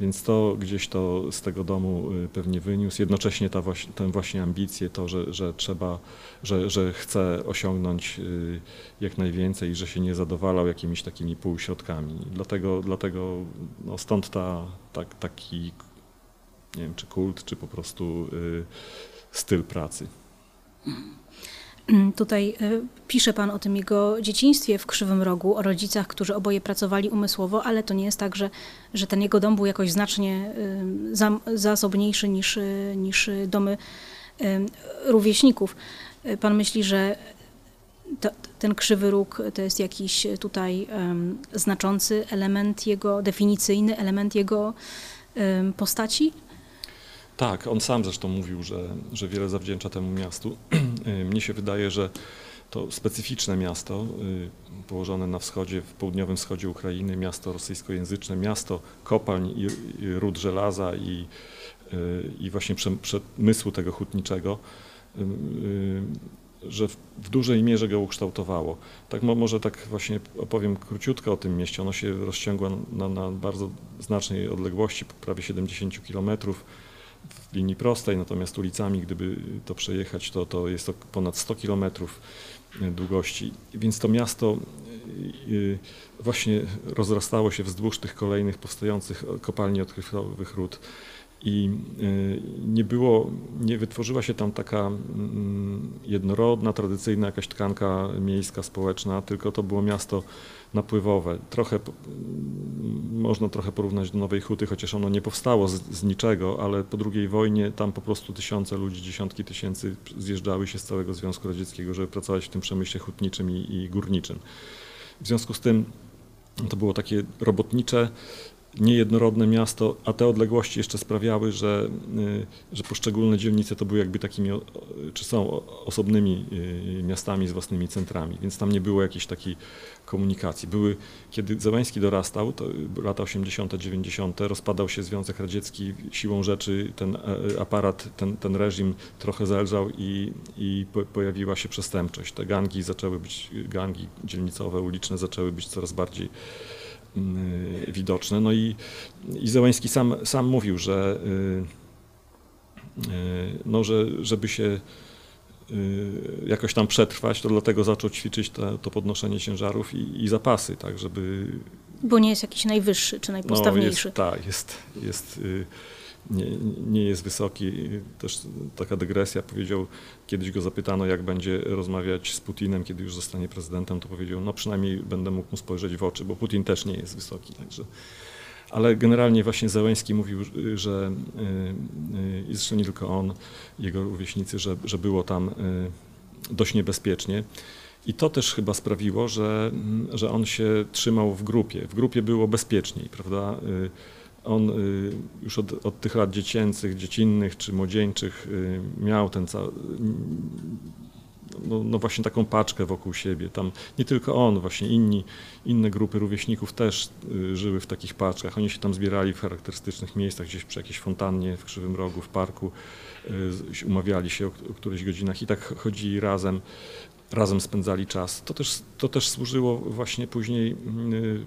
Więc to gdzieś to z tego domu y, pewnie wyniósł. Jednocześnie ta właśnie, tę właśnie ambicję, to, że, że trzeba, że, że chce osiągnąć y, jak najwięcej i że się nie zadowalał jakimiś takimi półśrodkami. Dlatego, dlatego no stąd ta, tak, taki, nie wiem, czy kult, czy po prostu y, styl pracy.
Mm, tutaj y, pisze Pan o tym jego dzieciństwie w Krzywym Rogu, o rodzicach, którzy oboje pracowali umysłowo, ale to nie jest tak, że, że ten jego dom był jakoś znacznie y, zasobniejszy niż, y, niż domy rówieśników. Pan myśli, że to, ten krzywy róg to jest jakiś tutaj znaczący element jego, definicyjny element jego postaci?
Tak, on sam zresztą mówił, że, że wiele zawdzięcza temu miastu. Mnie się wydaje, że to specyficzne miasto, y, położone na wschodzie, w południowym wschodzie Ukrainy, miasto rosyjskojęzyczne, miasto kopalń i, i ród żelaza i, y, i właśnie przemysłu tego hutniczego, y, że w, w dużej mierze go ukształtowało. Tak może tak właśnie opowiem króciutko o tym mieście. Ono się rozciągło na, na bardzo znacznej odległości, prawie 70 kilometrów w linii prostej, natomiast ulicami, gdyby to przejechać, to, to jest to ponad 100 kilometrów e, długości. Więc to miasto e, e, właśnie rozrastało się wzdłuż tych kolejnych powstających kopalni odkrywkowych ród i nie było, nie wytworzyła się tam taka mm, jednorodna, tradycyjna jakaś tkanka miejska, społeczna, tylko to było miasto napływowe. Trochę, można trochę porównać do Nowej Huty, chociaż ono nie powstało z, z, niczego, ale po II wojnie tam po prostu tysiące ludzi, dziesiątki tysięcy zjeżdżały się z całego Związku Radzieckiego, żeby pracować w tym przemyśle hutniczym i, i górniczym. W związku z tym to było takie robotnicze, niejednorodne miasto, a te odległości jeszcze sprawiały, że, y, że poszczególne dzielnice to były jakby takimi, czy są osobnymi y, miastami z własnymi centrami, więc tam nie było jakiejś takiej komunikacji. Były, kiedy Zełański dorastał, to lata 80., 90., rozpadał się Związek Radziecki, siłą rzeczy ten e, aparat, ten, ten reżim trochę zelżał i, i pojawiła się przestępczość. Te gangi zaczęły być, gangi dzielnicowe, uliczne zaczęły być coraz bardziej widoczne. No i, i Zełański sam, sam mówił, że, y, y, no, że żeby się jakoś tam przetrwać, to dlatego zaczął ćwiczyć to, to podnoszenie ciężarów i, i, zapasy, tak, żeby...
Bo nie jest jakiś najwyższy czy najpostawniejszy.
No jest, tak, jest, jest nie, nie jest wysoki. Też taka dygresja, powiedział, kiedyś go zapytano, jak będzie rozmawiać z Putinem, kiedy już zostanie prezydentem, to powiedział, no przynajmniej będę mógł mu spojrzeć w oczy, bo Putin też nie jest wysoki, także... Ale generalnie właśnie Zełęński mówił, że y, y, i zresztą nie tylko on, jego rówieśnicy, że, że było tam y, dość niebezpiecznie. I to też chyba sprawiło, że, że on się trzymał w grupie. W grupie było bezpieczniej, prawda? On y, już od, od, tych lat dziecięcych, dziecinnych czy młodzieńczych y, miał ten cały, no, no, właśnie taką paczkę wokół siebie. Tam nie tylko on, właśnie inni, inne grupy rówieśników też y, żyły w takich paczkach. Oni się tam zbierali w charakterystycznych miejscach, gdzieś przy jakiejś fontannie w Krzywym Rogu, w parku, umawiali się o, o którychś godzinach i tak chodzili razem razem spędzali czas. To też, to też służyło właśnie później,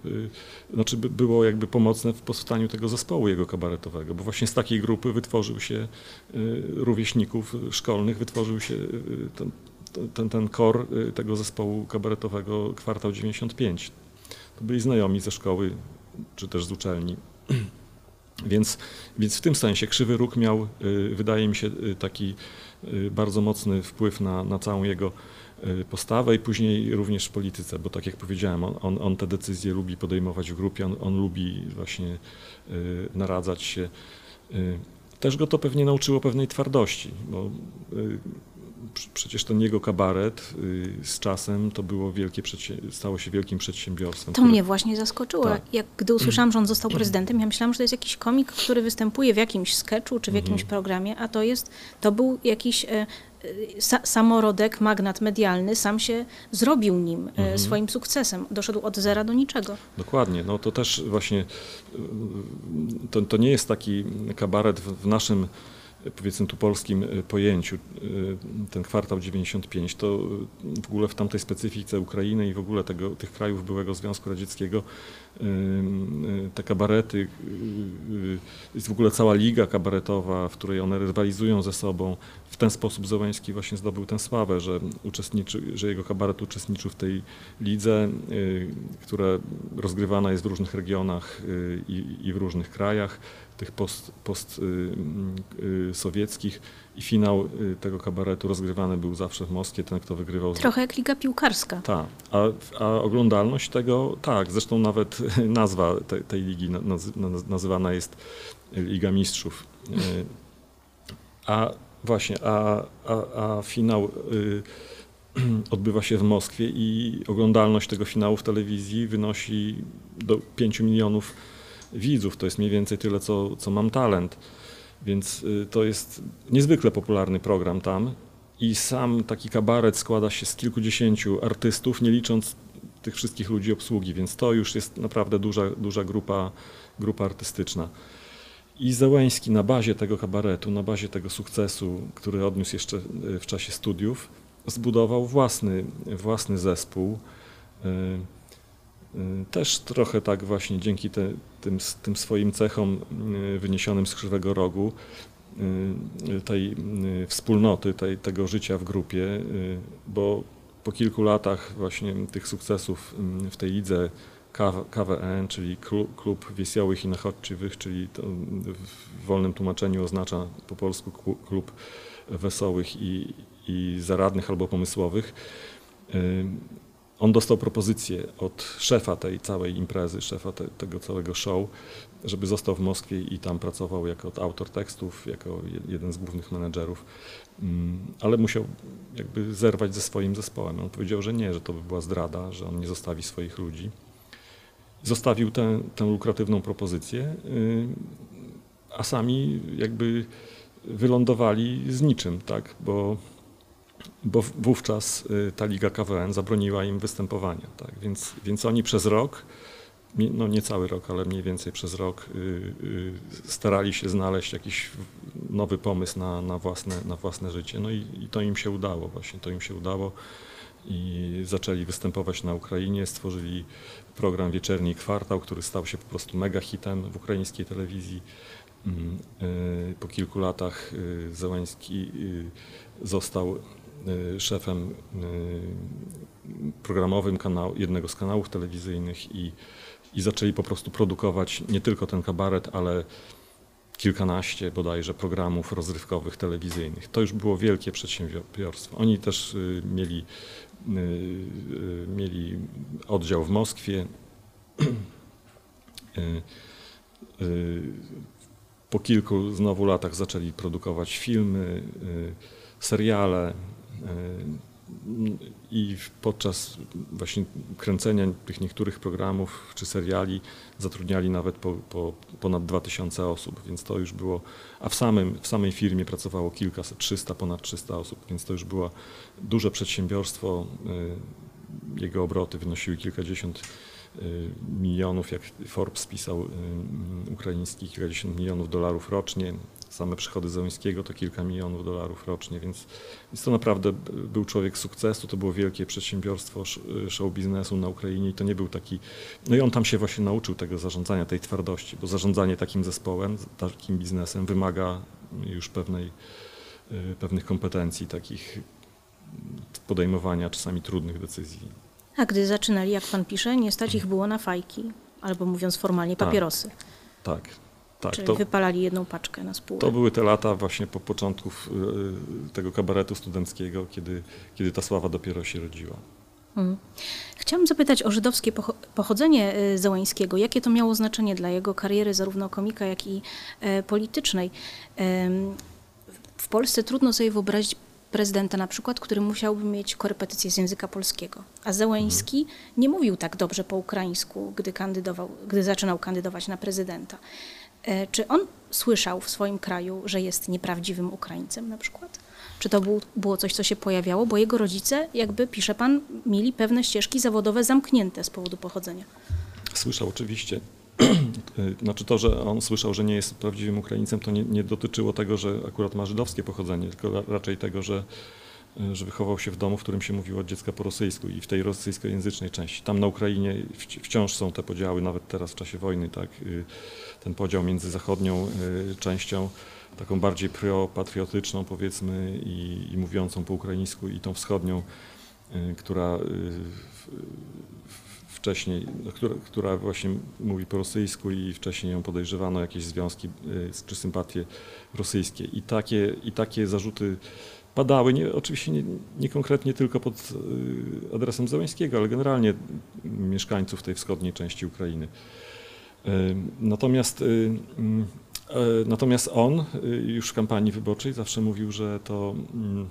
yy, znaczy było jakby pomocne w powstaniu tego zespołu jego kabaretowego, bo właśnie z takiej grupy wytworzył się yy, rówieśników szkolnych, wytworzył się ten, ten, ten kor tego zespołu kabaretowego Kwartał 95. to byli znajomi ze szkoły czy też z uczelni. Więc, więc w tym sensie Krzywy Róg miał, y, wydaje mi się, y, taki y, bardzo mocny wpływ na, na całą jego postawę i później również w polityce, bo tak jak powiedziałem, on, on, on te decyzje lubi podejmować w grupie, on, on lubi właśnie naradzać się. Też go to pewnie nauczyło pewnej twardości, bo przecież ten jego kabaret y, z czasem to było wielkie, stało się wielkim przedsiębiorstwem.
To które... mnie właśnie zaskoczyło. Tak. Jak gdy usłyszałam, że on został prezydentem, ja myślałam, że to jest jakiś komik, który występuje w jakimś sketchu czy w jakimś mhm. programie, a to jest, to był jakiś e, e, samorodek, magnat medialny, sam się zrobił nim, e, mhm. swoim sukcesem. Doszedł od zera do niczego.
Dokładnie. No to też właśnie, to, to nie jest taki kabaret w, w naszym powiedzmy tu polskim y, pojęciu, y, ten kwartał 95, to w ogóle w tamtej specyfice Ukrainy i w ogóle tego, tych krajów byłego Związku Radzieckiego y, te kabarety, jest w ogóle cała liga kabaretowa, w której one rywalizują ze sobą. W ten sposób Zełański właśnie zdobył tę sławę, że, uczestniczy, że jego kabaret uczestniczył w tej lidze, która rozgrywana jest w różnych regionach i, i w różnych krajach tych post, postsowieckich y, y, i finał y, tego kabaretu rozgrywany był zawsze w Moskwie, ten kto wygrywał.
Trochę jak liga piłkarska.
Tak, a, a oglądalność tego, tak, zresztą nawet nazwa te, tej ligi nazywana jest Liga Mistrzów. A właśnie, a, a, a finał odbywa się w Moskwie i oglądalność tego finału w telewizji wynosi do 5 milionów widzów. To jest mniej więcej tyle, co, co mam talent. Więc y, to jest niezwykle popularny program tam. I sam taki kabaret składa się z kilkudziesięciu artystów, nie licząc tych wszystkich ludzi obsługi, więc to już jest naprawdę duża, duża grupa, grupa artystyczna. I Zełęński na bazie tego kabaretu, na bazie tego sukcesu, który odniósł jeszcze y, w czasie studiów, zbudował własny, własny zespół. Y, też trochę tak właśnie dzięki te, tym, tym swoim cechom y, wyniesionym z Krzywego Rogu, y, tej wspólnoty, tej, tego życia w grupie, bo po kilku latach właśnie tych sukcesów w tej lidze KWN, czyli Klub Wesołych i Nachodczywych, czyli w wolnym tłumaczeniu oznacza po polsku klub wesołych i, i zaradnych albo pomysłowych on dostał propozycję od szefa tej całej imprezy, szefa te, tego całego show, żeby został w Moskwie i tam pracował jako autor tekstów, jako jeden z głównych menedżerów, mm, ale musiał jakby zerwać ze swoim zespołem. On powiedział, że nie, że to by była zdrada, że on nie zostawi swoich ludzi. Zostawił tę, tę lukratywną propozycję, y, a sami jakby wylądowali z niczym, tak, bo bo wówczas y, ta Liga KWN zabroniła im występowania. Tak? Więc, więc oni przez rok, no nie cały rok, ale mniej więcej przez rok y, y, starali się znaleźć jakiś nowy pomysł na, na, własne, na własne życie. No i, i to im się udało właśnie, to im się udało i zaczęli występować na Ukrainie, stworzyli program Wieczerni Kwartał, który stał się po prostu mega hitem w ukraińskiej telewizji. Mm, po kilku latach Zełański został szefem y, programowym kanału, jednego z kanałów telewizyjnych i, i zaczęli po prostu produkować nie tylko ten kabaret, ale kilkanaście bodajże programów rozrywkowych telewizyjnych. To już było wielkie przedsiębiorstwo. Oni też y, mieli, mieli oddział w Moskwie. Po kilku znowu latach zaczęli produkować filmy, seriale, i podczas właśnie kręcenia tych niektórych programów czy seriali zatrudniali nawet po, po ponad 2000 osób, więc to już było, a w, samym, w samej firmie pracowało kilkaset, 300, ponad 300 osób, więc to już było duże przedsiębiorstwo. Y, jego obroty wynosiły kilkadziesiąt y, milionów, jak Forbes pisał, y, ukraińskich, kilkadziesiąt milionów dolarów rocznie same przychody Zełńskiego to kilka milionów dolarów rocznie, więc, więc to naprawdę był człowiek sukcesu, to było wielkie przedsiębiorstwo show biznesu na Ukrainie i to nie był taki, no i on tam się właśnie nauczył tego zarządzania, tej twardości, bo zarządzanie takim zespołem, takim biznesem wymaga już pewnej, y, pewnych kompetencji, takich podejmowania czasami trudnych decyzji.
A gdy zaczynali, jak pan pisze, nie stać ich było na fajki, albo mówiąc formalnie,
Tak.
papierosy.
Tak, tak.
Czyli
To,
wypalali jedną paczkę na spółkę.
to były te lata właśnie po początków y, tego kabaretu studenckiego, kiedy, kiedy ta sława dopiero się rodziła.
Mhm. Chciałam zapytać o żydowskie pocho- pochodzenie y, Zełańskiego. Jakie to miało znaczenie dla jego kariery, zarówno komika, jak i e, politycznej? W Polsce trudno sobie wyobrazić prezydenta na przykład, który musiałby mieć korepetycję z języka polskiego. A Zełański nie mówił tak dobrze po ukraińsku, gdy, kandydował, gdy zaczynał kandydować na prezydenta. E, Czy on słyszał w swoim kraju, że jest nieprawdziwym Ukraińcem na przykład? Czy to był, było coś, co się pojawiało? Bo jego rodzice, jakby pisze pan, mieli pewne ścieżki zawodowe zamknięte z powodu pochodzenia.
Słyszał oczywiście. Y, Znaczy to, że on słyszał, że nie jest prawdziwym Ukraińcem, to nie, nie dotyczyło tego, że akurat ma żydowskie pochodzenie, tylko ra, raczej tego, że, że wychował się w domu, w którym się mówiło od dziecka po rosyjsku i w tej rosyjskojęzycznej części. Tam na Ukrainie wci- wciąż są te podziały, nawet teraz w czasie wojny, tak, y, ten podział między zachodnią y, częścią, taką bardziej pro-patriotyczną powiedzmy i, i mówiącą po ukraińsku i tą wschodnią, y, która y, wcześniej, no, która, która właśnie mówi po rosyjsku i wcześniej ją podejrzewano jakieś związki y, czy sympatie rosyjskie. I takie, i takie zarzuty padały, nie, oczywiście nie, nie konkretnie tylko pod y, adresem Zełańskiego, ale generalnie mieszkańców tej wschodniej części Ukrainy. Y, Natomiast, y, natomiast on już w kampanii wyborczej zawsze mówił, że to mm,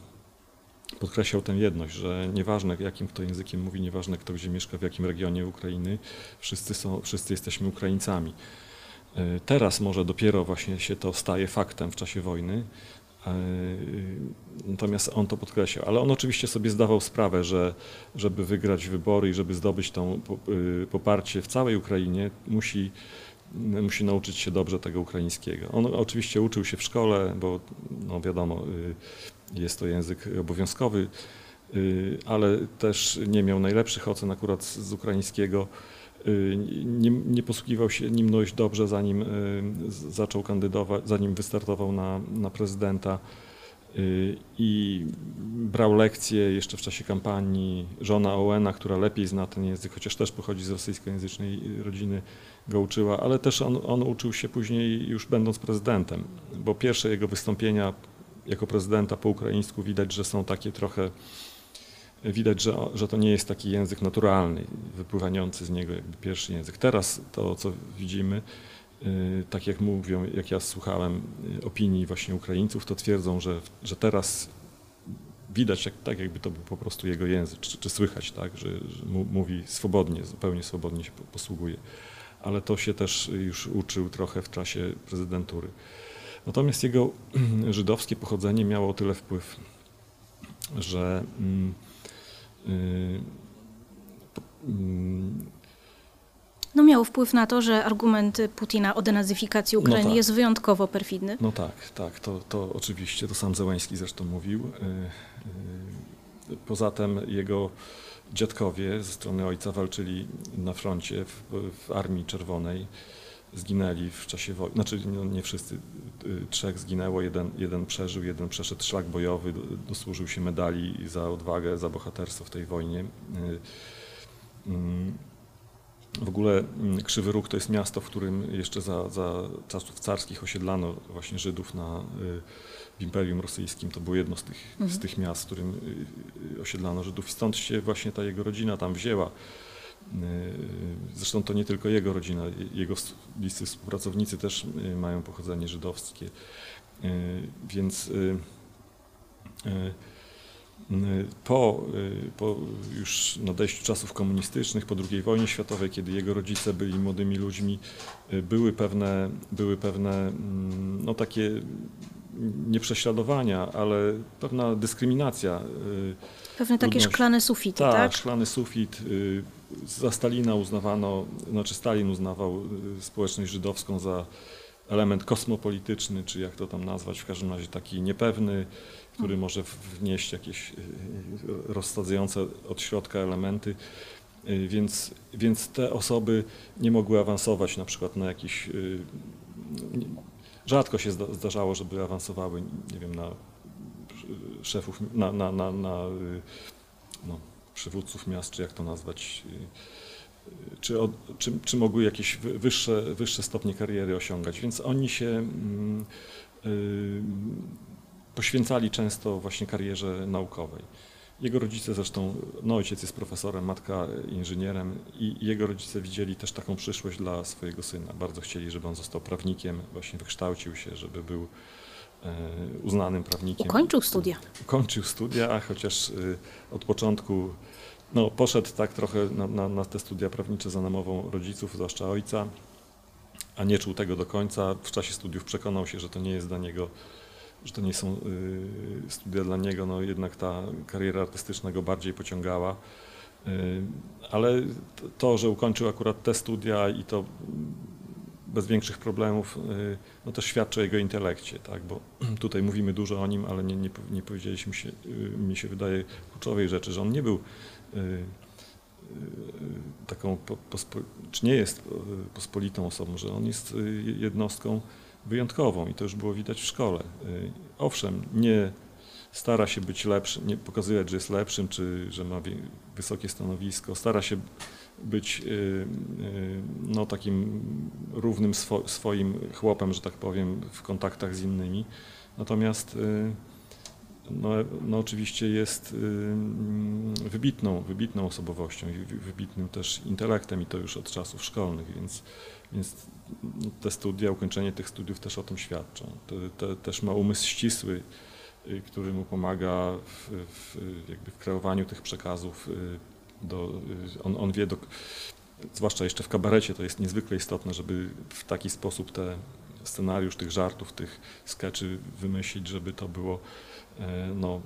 podkreślał tę jedność, że nieważne jakim kto językiem mówi, nieważne kto gdzie mieszka, w jakim regionie Ukrainy, wszyscy, są, wszyscy jesteśmy Ukraińcami. Teraz może dopiero właśnie się to staje faktem w czasie wojny, natomiast on to podkreślał. Ale on oczywiście sobie zdawał sprawę, że żeby wygrać wybory i żeby zdobyć to poparcie w całej Ukrainie, musi, musi nauczyć się dobrze tego ukraińskiego. On oczywiście uczył się w szkole, bo no wiadomo, y, jest to język obowiązkowy, y, ale też nie miał najlepszych ocen akurat z ukraińskiego. Y, Nie, nie posługiwał się nim dość dobrze, zanim y, zaczął kandydować, zanim wystartował na, na prezydenta. Y, I brał lekcje jeszcze w czasie kampanii. Żona Owena, która lepiej zna ten język, chociaż też pochodzi z rosyjskojęzycznej rodziny, go uczyła, ale też on, on uczył się później już będąc prezydentem, bo pierwsze jego wystąpienia jako prezydenta po ukraińsku widać, że są takie trochę, widać, że, że to nie jest taki język naturalny, wypływający z niego jakby pierwszy język. Teraz to, co widzimy, y, tak jak mówią, jak ja słuchałem y, opinii właśnie Ukraińców, to twierdzą, że, że teraz widać, jak, tak jakby to był po prostu jego język, czy, czy słychać, tak, że, że mówi swobodnie, zupełnie swobodnie się po- posługuje. Ale to się też już uczył trochę w czasie prezydentury. Natomiast jego żydowskie pochodzenie miało o tyle wpływ, że mm,
No miał wpływ na to, że argument Putina o denazyfikacji
No
Ukrainy
tak.
jest wyjątkowo perfidny.
No tak, tak, to, to oczywiście, to sam Zełański zresztą mówił. Y, y, Poza tym jego dziadkowie ze strony ojca walczyli na froncie w, w Armii Czerwonej, zginęli w czasie wojny, znaczy no, nie wszyscy, y, trzech zginęło, jeden, jeden przeżył, jeden przeszedł szlak bojowy, do- dosłużył się medali za odwagę, za bohaterstwo w tej wojnie. Y, mm, w ogóle mm, Krzywy Róg to jest miasto, w którym jeszcze za, za czasów carskich osiedlano właśnie Żydów na, y, w Imperium Rosyjskim. To było jedno z tych, z
Mhm.
tych miast, w którym osiedlano Żydów. Stąd się właśnie ta jego rodzina tam wzięła. Y, Zresztą to nie tylko jego rodzina, jego s- bliscy współpracownicy też y, mają pochodzenie żydowskie. Y, Więc y, y, y, po, y, po już nadejściu czasów komunistycznych, po II wojnie światowej, kiedy jego rodzice byli młodymi ludźmi, y, były pewne, były pewne mm, no takie nie prześladowania, ale pewna dyskryminacja.
Pewne takie
Trudność.
szklane sufity,
tak,
tak?
szklany sufit. y, Za Stalina uznawano, znaczy Stalin uznawał y, społeczność żydowską za element kosmopolityczny, czy jak to tam nazwać, w każdym razie taki niepewny, który może w- wnieść jakieś y, y, rozsadzające od środka elementy. Więc, więc te osoby nie mogły awansować na przykład na jakiś. Rzadko się zda, zdarzało, żeby awansowały, nie wiem, na szefów, na, na, na, na y, no, przywódców miast, czy jak to nazwać, czy, od, czy, czy mogły jakieś wyższe, wyższe stopnie kariery osiągać. Więc oni się mm, poświęcali często właśnie karierze naukowej. Jego rodzice zresztą, no ojciec jest profesorem, matka inżynierem i jego rodzice widzieli też taką przyszłość dla swojego syna. Bardzo chcieli, żeby on został prawnikiem, właśnie wykształcił się, żeby był uznanym prawnikiem.
Ukończył studia.
Ukończył studia, chociaż e, od początku no, poszedł tak trochę na, na, na te studia prawnicze za namową rodziców, zwłaszcza ojca, a nie czuł tego do końca. W czasie studiów przekonał się, że to nie jest dla niego że to nie są y, studia dla niego, no jednak ta kariera artystyczna go bardziej pociągała. Y, ale to, że ukończył akurat te studia i to bez większych problemów, y, no to świadczy o jego intelekcie, tak? bo tutaj mówimy dużo o nim, ale nie, nie, nie powiedzieliśmy się, mi się wydaje, kluczowej rzeczy, że on nie był taką, czy nie jest pospolitą osobą, że on jest jednostką wyjątkową i to już było widać w szkole. Y, owszem, nie stara się być lepszym, nie pokazywać, że jest lepszym, czy że ma wysokie stanowisko, stara się być y, y, no, takim równym swo, swoim chłopem, że tak powiem, w kontaktach z innymi. Natomiast no, no oczywiście jest wybitną, wybitną osobowością i wybitnym też intelektem i to już od czasów szkolnych, więc, więc te studia, ukończenie tych studiów też o tym świadczą. też ma umysł ścisły, y, który mu pomaga w, w, jakby w kreowaniu tych przekazów. Do, y, on, on wie, do, zwłaszcza jeszcze w kabarecie, to jest niezwykle istotne, żeby w taki sposób te scenariusz tych żartów, tych skeczy wymyślić, żeby to było e, no,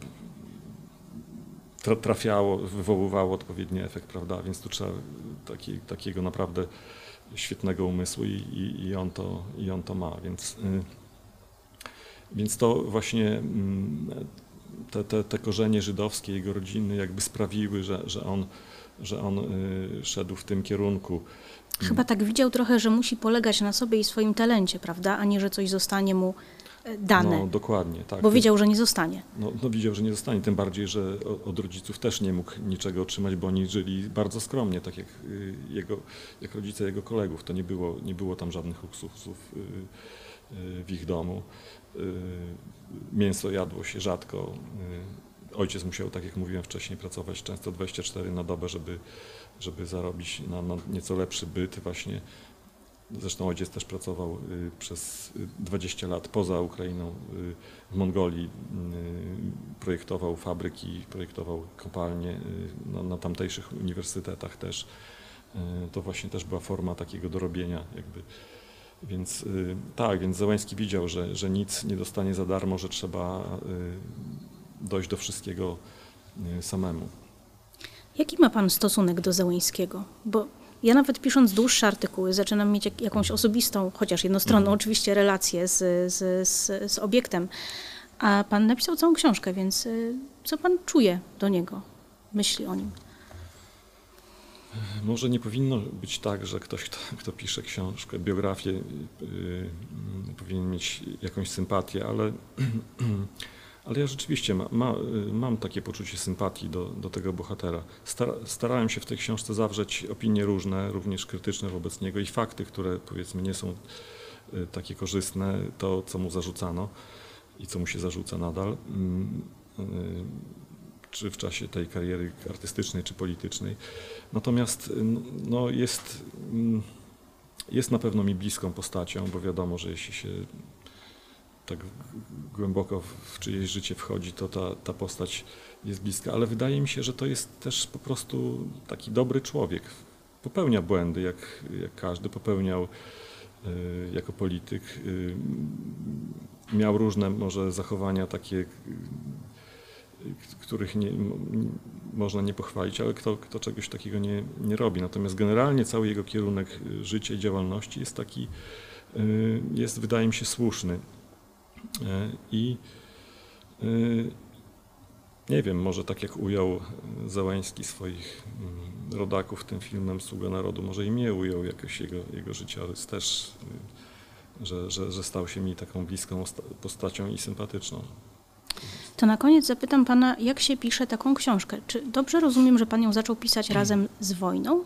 trafiało, wywoływało odpowiedni efekt, prawda? Więc tu trzeba taki, takiego naprawdę świetnego umysłu i, i, i, on, to, i on to ma. Więc, y, więc to właśnie mm, te, te, te korzenie żydowskie jego rodziny jakby sprawiły, że, że on, że on y, szedł w tym kierunku.
Chyba tak widział trochę, że musi polegać na sobie i swoim talencie, prawda, a nie, że coś zostanie mu dane.
No, dokładnie, tak.
Bo wiedział, że nie zostanie.
No, no widział, że nie zostanie, tym bardziej, że od rodziców też nie mógł niczego otrzymać, bo oni żyli bardzo skromnie, tak jak y, jego, jak rodzice jego kolegów. To nie było, nie było tam żadnych luksusów y, w ich domu. Mięso jadło się rzadko. Ojciec musiał, tak jak mówiłem wcześniej, pracować często 24 na dobę, żeby, żeby zarobić na, na nieco lepszy byt właśnie Zresztą ojciec też pracował y, przez 20 lat poza Ukrainą, y, w Mongolii. Y, projektował fabryki, projektował kopalnie na, na tamtejszych uniwersytetach też. To właśnie też była forma takiego dorobienia jakby. Więc tak, więc Zełański widział, że, że nic nie dostanie za darmo, że trzeba dojść do wszystkiego samemu.
Jaki ma Pan stosunek do Zełańskiego? Bo ja nawet pisząc dłuższe artykuły zaczynam mieć jak, jakąś osobistą, chociaż jednostronną mhm. oczywiście, relację z, z, z, z obiektem. A pan napisał całą książkę, więc y, co pan czuje do niego, myśli o nim?
Może nie powinno być tak, że ktoś, kto, kto pisze książkę, biografię, yy, yy, powinien mieć jakąś sympatię, ale Ale ja rzeczywiście ma, ma, mam takie poczucie sympatii do, do tego bohatera. starałem się w tej książce zawrzeć opinie różne, również krytyczne wobec niego i fakty, które powiedzmy nie są y, takie korzystne, to co mu zarzucano i co mu się zarzuca nadal, mm, y, czy w czasie tej kariery artystycznej czy politycznej. Natomiast y, no, jest, mm, jest na pewno mi bliską postacią, bo wiadomo, że jeśli się tak głęboko w czyjeś życie wchodzi, to ta, ta postać jest bliska, ale wydaje mi się, że to jest też po prostu taki dobry człowiek. Popełnia błędy, jak, jak każdy popełniał y, jako polityk. Y, miał różne może zachowania takie, których nie, można nie pochwalić, ale kto, kto czegoś takiego nie, nie robi. Natomiast generalnie cały jego kierunek życia i działalności jest taki, jest wydaje mi się słuszny. E, I e, nie wiem, może tak jak ujął Załański swoich mm, rodaków tym filmem Sługa Narodu, może i mnie ujął jakoś jego, jego życiorys też, y, że, że, że stał się mi taką bliską postacią i sympatyczną.
To na koniec zapytam pana, jak się pisze taką książkę? Czy dobrze rozumiem, że pan ją zaczął pisać razem z wojną?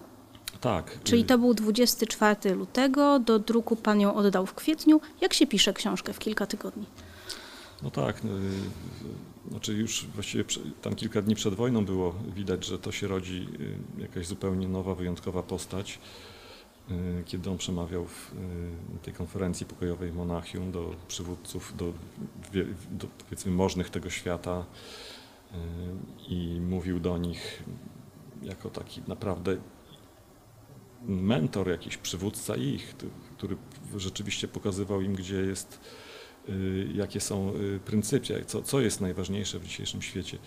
Tak.
Czyli to był 24 lutego, do druku pan ją oddał w kwietniu. Jak się pisze książkę w kilka tygodni?
No tak. y, y, Znaczy już właściwie tam kilka dni przed wojną było widać, że to się rodzi y, jakaś zupełnie nowa, wyjątkowa postać. Y, Kiedy on przemawiał w y, tej konferencji pokojowej w Monachium do przywódców, do, do powiedzmy możnych tego świata y, i mówił do nich jako taki naprawdę mentor, jakiś przywódca ich, który rzeczywiście pokazywał im, gdzie jest, jakie są pryncypia, co, co jest najważniejsze w dzisiejszym świecie.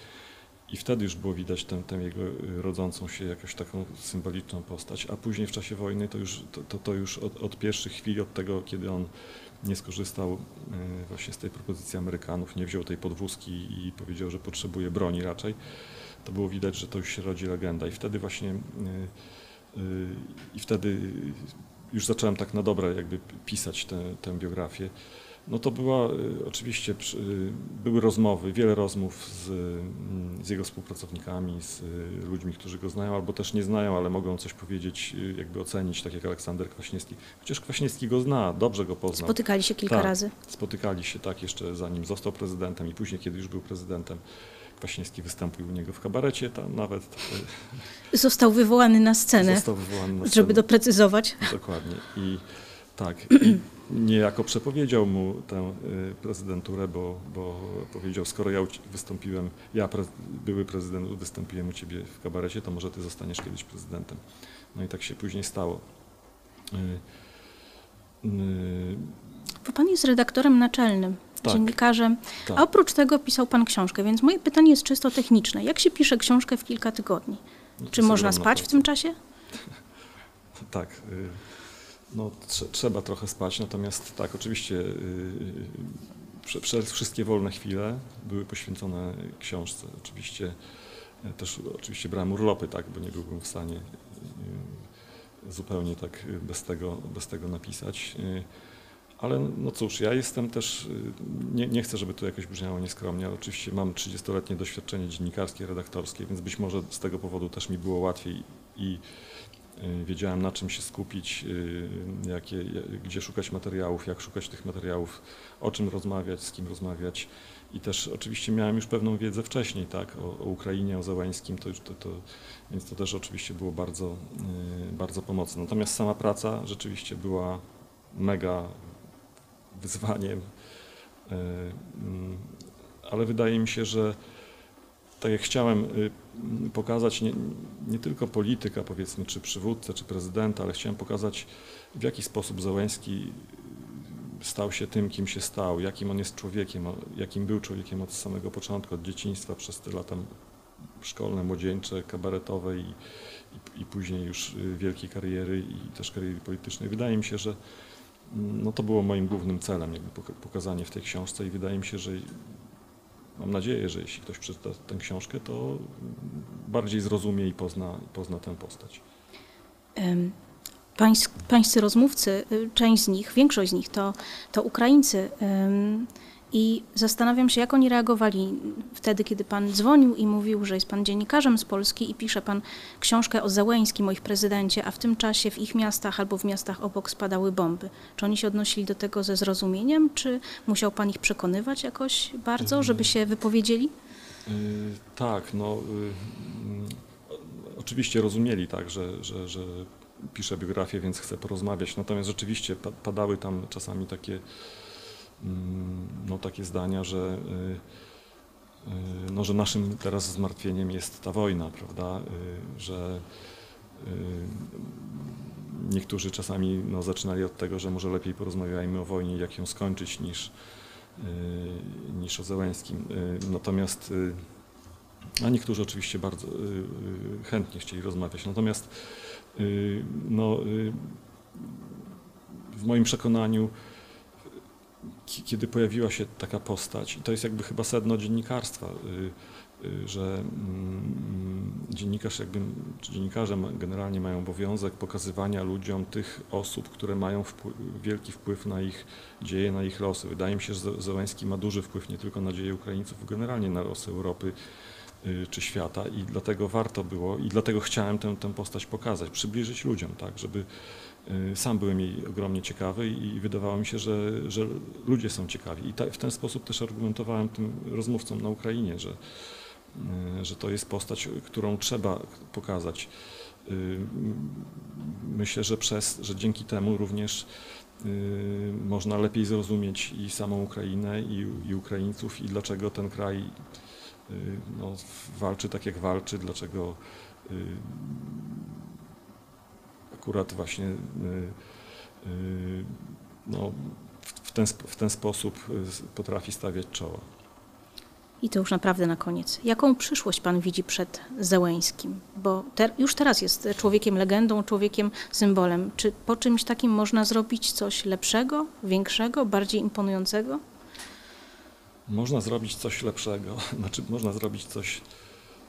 I wtedy już było widać tę, tę jego y, rodzącą się jakoś taką symboliczną postać, a później w czasie wojny to już, to, to, to już od, od pierwszych chwil, od tego, kiedy on nie skorzystał y, właśnie z tej propozycji Amerykanów, nie wziął tej podwózki i powiedział, że potrzebuje broni raczej, to było widać, że to już się rodzi legenda. I wtedy właśnie y, i wtedy już zacząłem tak na dobre jakby pisać tę, tę biografię. No to była y, oczywiście, y, były rozmowy, wiele rozmów z, mm, z jego współpracownikami, z y, ludźmi, którzy go znają albo też nie znają, ale mogą coś powiedzieć, jakby ocenić, tak jak Aleksander Kwaśniewski. Chociaż Kwaśniewski go zna, dobrze go poznał.
Spotykali się kilka
Tak.
razy.
Spotykali się tak jeszcze zanim został prezydentem i później, kiedy już był prezydentem. Kwaśniewski wystąpił u niego w kabarecie, tam nawet
Został wywołany na scenę,
został wywołany na
żeby
scenę.
doprecyzować.
Dokładnie. I tak, i niejako przepowiedział mu tę y, prezydenturę, bo, bo powiedział, skoro ja wystąpiłem, ja, pre, były prezydent, wystąpiłem u ciebie w kabarecie, to może ty zostaniesz kiedyś prezydentem. No i tak się później stało. Y, y,
Bo pan jest redaktorem naczelnym,
Tak.
dziennikarzem,
tak.
a oprócz tego pisał pan książkę, więc moje pytanie jest czysto techniczne. Jak się pisze książkę w kilka tygodni?
No
Czy można spać w tym czasie?
Tak. No, trze- trzeba trochę spać, natomiast tak, oczywiście y, y, prze- prze- wszystkie wolne chwile były poświęcone książce. Oczywiście y, też oczywiście brałem urlopy, tak, bo nie byłbym w stanie y, zupełnie tak bez tego, bez tego napisać. Ale no cóż, ja jestem też, nie, nie chcę, żeby to jakoś brzmiało nieskromnie, ale oczywiście mam 30-letnie doświadczenie dziennikarskie, redaktorskie, więc być może z tego powodu też mi było łatwiej i wiedziałem na czym się skupić, y, jakie, ja- gdzie szukać materiałów, jak szukać tych materiałów, o czym rozmawiać, z kim rozmawiać. I też oczywiście miałem już pewną wiedzę wcześniej, tak, o, o Ukrainie, o Załęskim, to to, to, więc to też oczywiście było bardzo, y, bardzo pomocne. Natomiast sama praca rzeczywiście była mega wyzwaniem, y, mm, ale wydaje mi się, że tak jak chciałem y, pokazać nie, nie tylko polityka, powiedzmy, czy przywódcę, czy prezydenta, ale chciałem pokazać, w jaki sposób Załęski stał się tym, kim się stał, jakim on jest człowiekiem, jakim był człowiekiem od samego początku, od dzieciństwa, przez te lata szkolne, młodzieńcze, kabaretowe i, i, i później już y, wielkiej kariery i też kariery politycznej. Wydaje mi się, że mm, no to było moim głównym celem, jakby poka- pokazanie w tej książce i wydaje mi się, że mam nadzieję, że jeśli ktoś przeczyta tę książkę, to bardziej zrozumie i pozna, pozna tę postać.
Pańscy rozmówcy, y, część z nich, większość z nich to, to Ukraińcy. I zastanawiam się, jak oni reagowali wtedy, kiedy pan dzwonił i mówił, że jest pan dziennikarzem z Polski i pisze pan książkę o Załęskim, o ich prezydencie, a w tym czasie w ich miastach albo w miastach obok spadały bomby. Czy oni się odnosili do tego ze zrozumieniem, czy musiał pan ich przekonywać jakoś bardzo, żeby się wypowiedzieli?
Yy, tak, no yy, mm, oczywiście rozumieli tak, że, że, że piszę biografię, więc chcę porozmawiać. Natomiast rzeczywiście pa- padały tam czasami takie, mm, no, takie zdania, że, yy, yy, no, że naszym teraz zmartwieniem jest ta wojna, prawda? Yy, że niektórzy czasami no, zaczynali od tego, że może lepiej porozmawiajmy o wojnie, jak ją skończyć, niż, y, niż o Zełęskim. Y, Natomiast, y, a niektórzy oczywiście bardzo y, y, chętnie chcieli rozmawiać. Natomiast y, no, y, w moim przekonaniu kiedy pojawiła się taka postać, to jest jakby chyba sedno dziennikarstwa, że mm, dziennikarz jakby, czy dziennikarze generalnie mają obowiązek pokazywania ludziom tych osób, które mają wpływ, wielki wpływ na ich dzieje, na ich losy. Wydaje mi się, że Zełański ma duży wpływ nie tylko na dzieje Ukraińców, generalnie na losy Europy y, czy świata i dlatego warto było i dlatego chciałem tę, tę postać pokazać, przybliżyć ludziom, tak, żeby y, sam byłem jej ogromnie ciekawy i wydawało mi się, że, że ludzie są ciekawi. I ta, w ten sposób też argumentowałem tym rozmówcom na Ukrainie, że Y, że to jest postać, którą trzeba pokazać. Y, myślę, że przez, że dzięki temu również y, można lepiej zrozumieć i samą Ukrainę, i, i Ukraińców, i dlaczego ten kraj no, walczy tak, jak walczy, dlaczego akurat właśnie no, w, ten, w ten sposób potrafi stawiać czoła.
I to już naprawdę na koniec. Jaką przyszłość Pan widzi przed Zełęskim? Bo te, już teraz jest człowiekiem legendą, człowiekiem symbolem. Czy po czymś takim można zrobić coś lepszego, większego, bardziej imponującego?
Można zrobić coś lepszego, znaczy można zrobić coś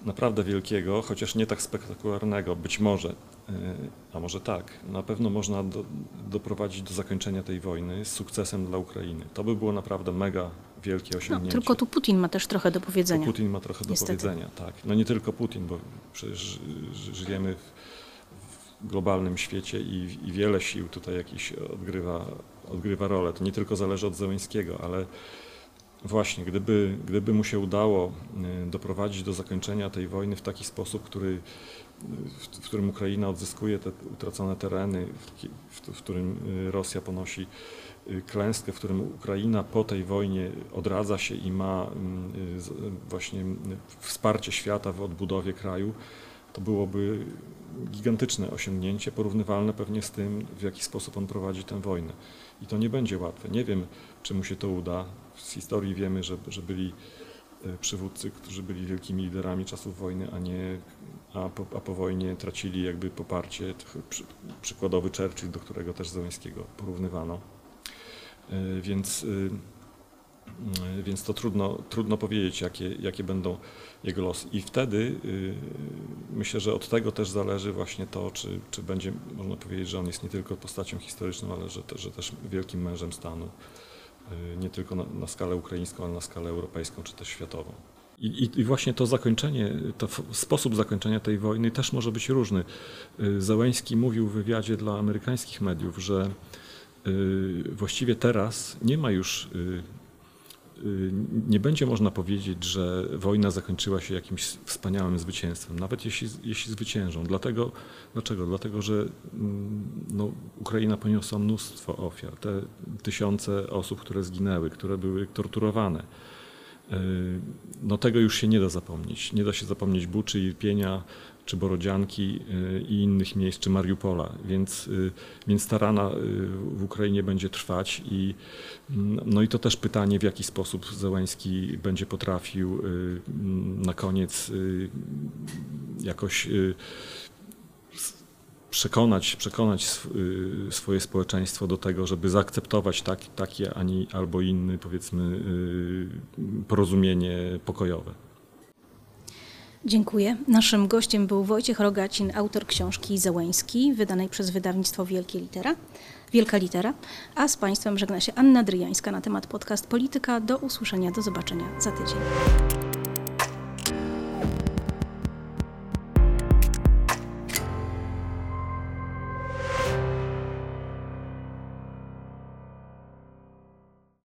naprawdę wielkiego, chociaż nie tak spektakularnego, być może, y, a może tak. Na pewno można do, doprowadzić do zakończenia tej wojny z sukcesem dla Ukrainy. To by było naprawdę mega wielkie no, osiągnięcie.
No, tylko tu Putin ma też trochę do powiedzenia.
To Putin ma trochę Niestety. do powiedzenia, tak. No nie tylko Putin, bo przecież żyjemy w, w globalnym świecie i, i, wiele sił tutaj jakiś odgrywa, odgrywa rolę. To nie tylko zależy od Zełęńskiego, ale właśnie, gdyby, gdyby mu się udało y, doprowadzić do zakończenia tej wojny w taki sposób, który, w, w którym Ukraina odzyskuje te utracone tereny, w, którym y, Rosja ponosi Y, klęskę, w którym Ukraina po tej wojnie odradza się i ma mm, y, właśnie wsparcie świata w odbudowie kraju, to byłoby gigantyczne osiągnięcie, porównywalne pewnie z tym, w jaki sposób on prowadzi tę wojnę. I to nie będzie łatwe. Nie wiem, czy mu się to uda. Z historii wiemy, że, że byli y, przywódcy, którzy byli wielkimi liderami czasów wojny, a nie a po, a po wojnie tracili jakby poparcie. Przy, przykładowy Churchill, do którego też Zełenskiego porównywano. E, więc, y, więc to trudno, trudno powiedzieć, jakie, jakie będą jego losy. I wtedy myślę, że od tego też zależy właśnie to, czy, czy będzie, można powiedzieć, że on jest nie tylko postacią historyczną, ale że, że też wielkim mężem stanu, nie tylko na, na skalę ukraińską, ale na skalę europejską czy też światową. I, I, właśnie to zakończenie, to sposób zakończenia tej wojny też może być różny. Załęski mówił w wywiadzie dla amerykańskich mediów, że Y, właściwie teraz nie ma już, y, y, nie będzie można powiedzieć, że wojna zakończyła się jakimś wspaniałym zwycięstwem, nawet jeśli, jeśli zwyciężą. Dlatego, dlaczego? Dlatego, że mm, no, Ukraina poniosła mnóstwo ofiar, te tysiące osób, które zginęły, które były torturowane. No tego już się nie da zapomnieć. Nie da się zapomnieć Buczy, Irpienia, czy Borodzianki y, i innych miejsc, czy Mariupola, więc, y, więc ta rana y, w Ukrainie będzie trwać i mm, no i to też pytanie, w jaki sposób Zełański będzie potrafił na koniec jakoś przekonać, przekonać swoje społeczeństwo do tego, żeby zaakceptować tak, takie ani albo inny, powiedzmy, porozumienie pokojowe.
Dziękuję. Naszym gościem był Wojciech Rogacin, autor książki Zełęński, wydanej przez wydawnictwo Wielkie Litera, Wielka Litera, a z Państwem żegna się Anna Dryjańska na temat podcast Polityka. Do usłyszenia, do zobaczenia za tydzień.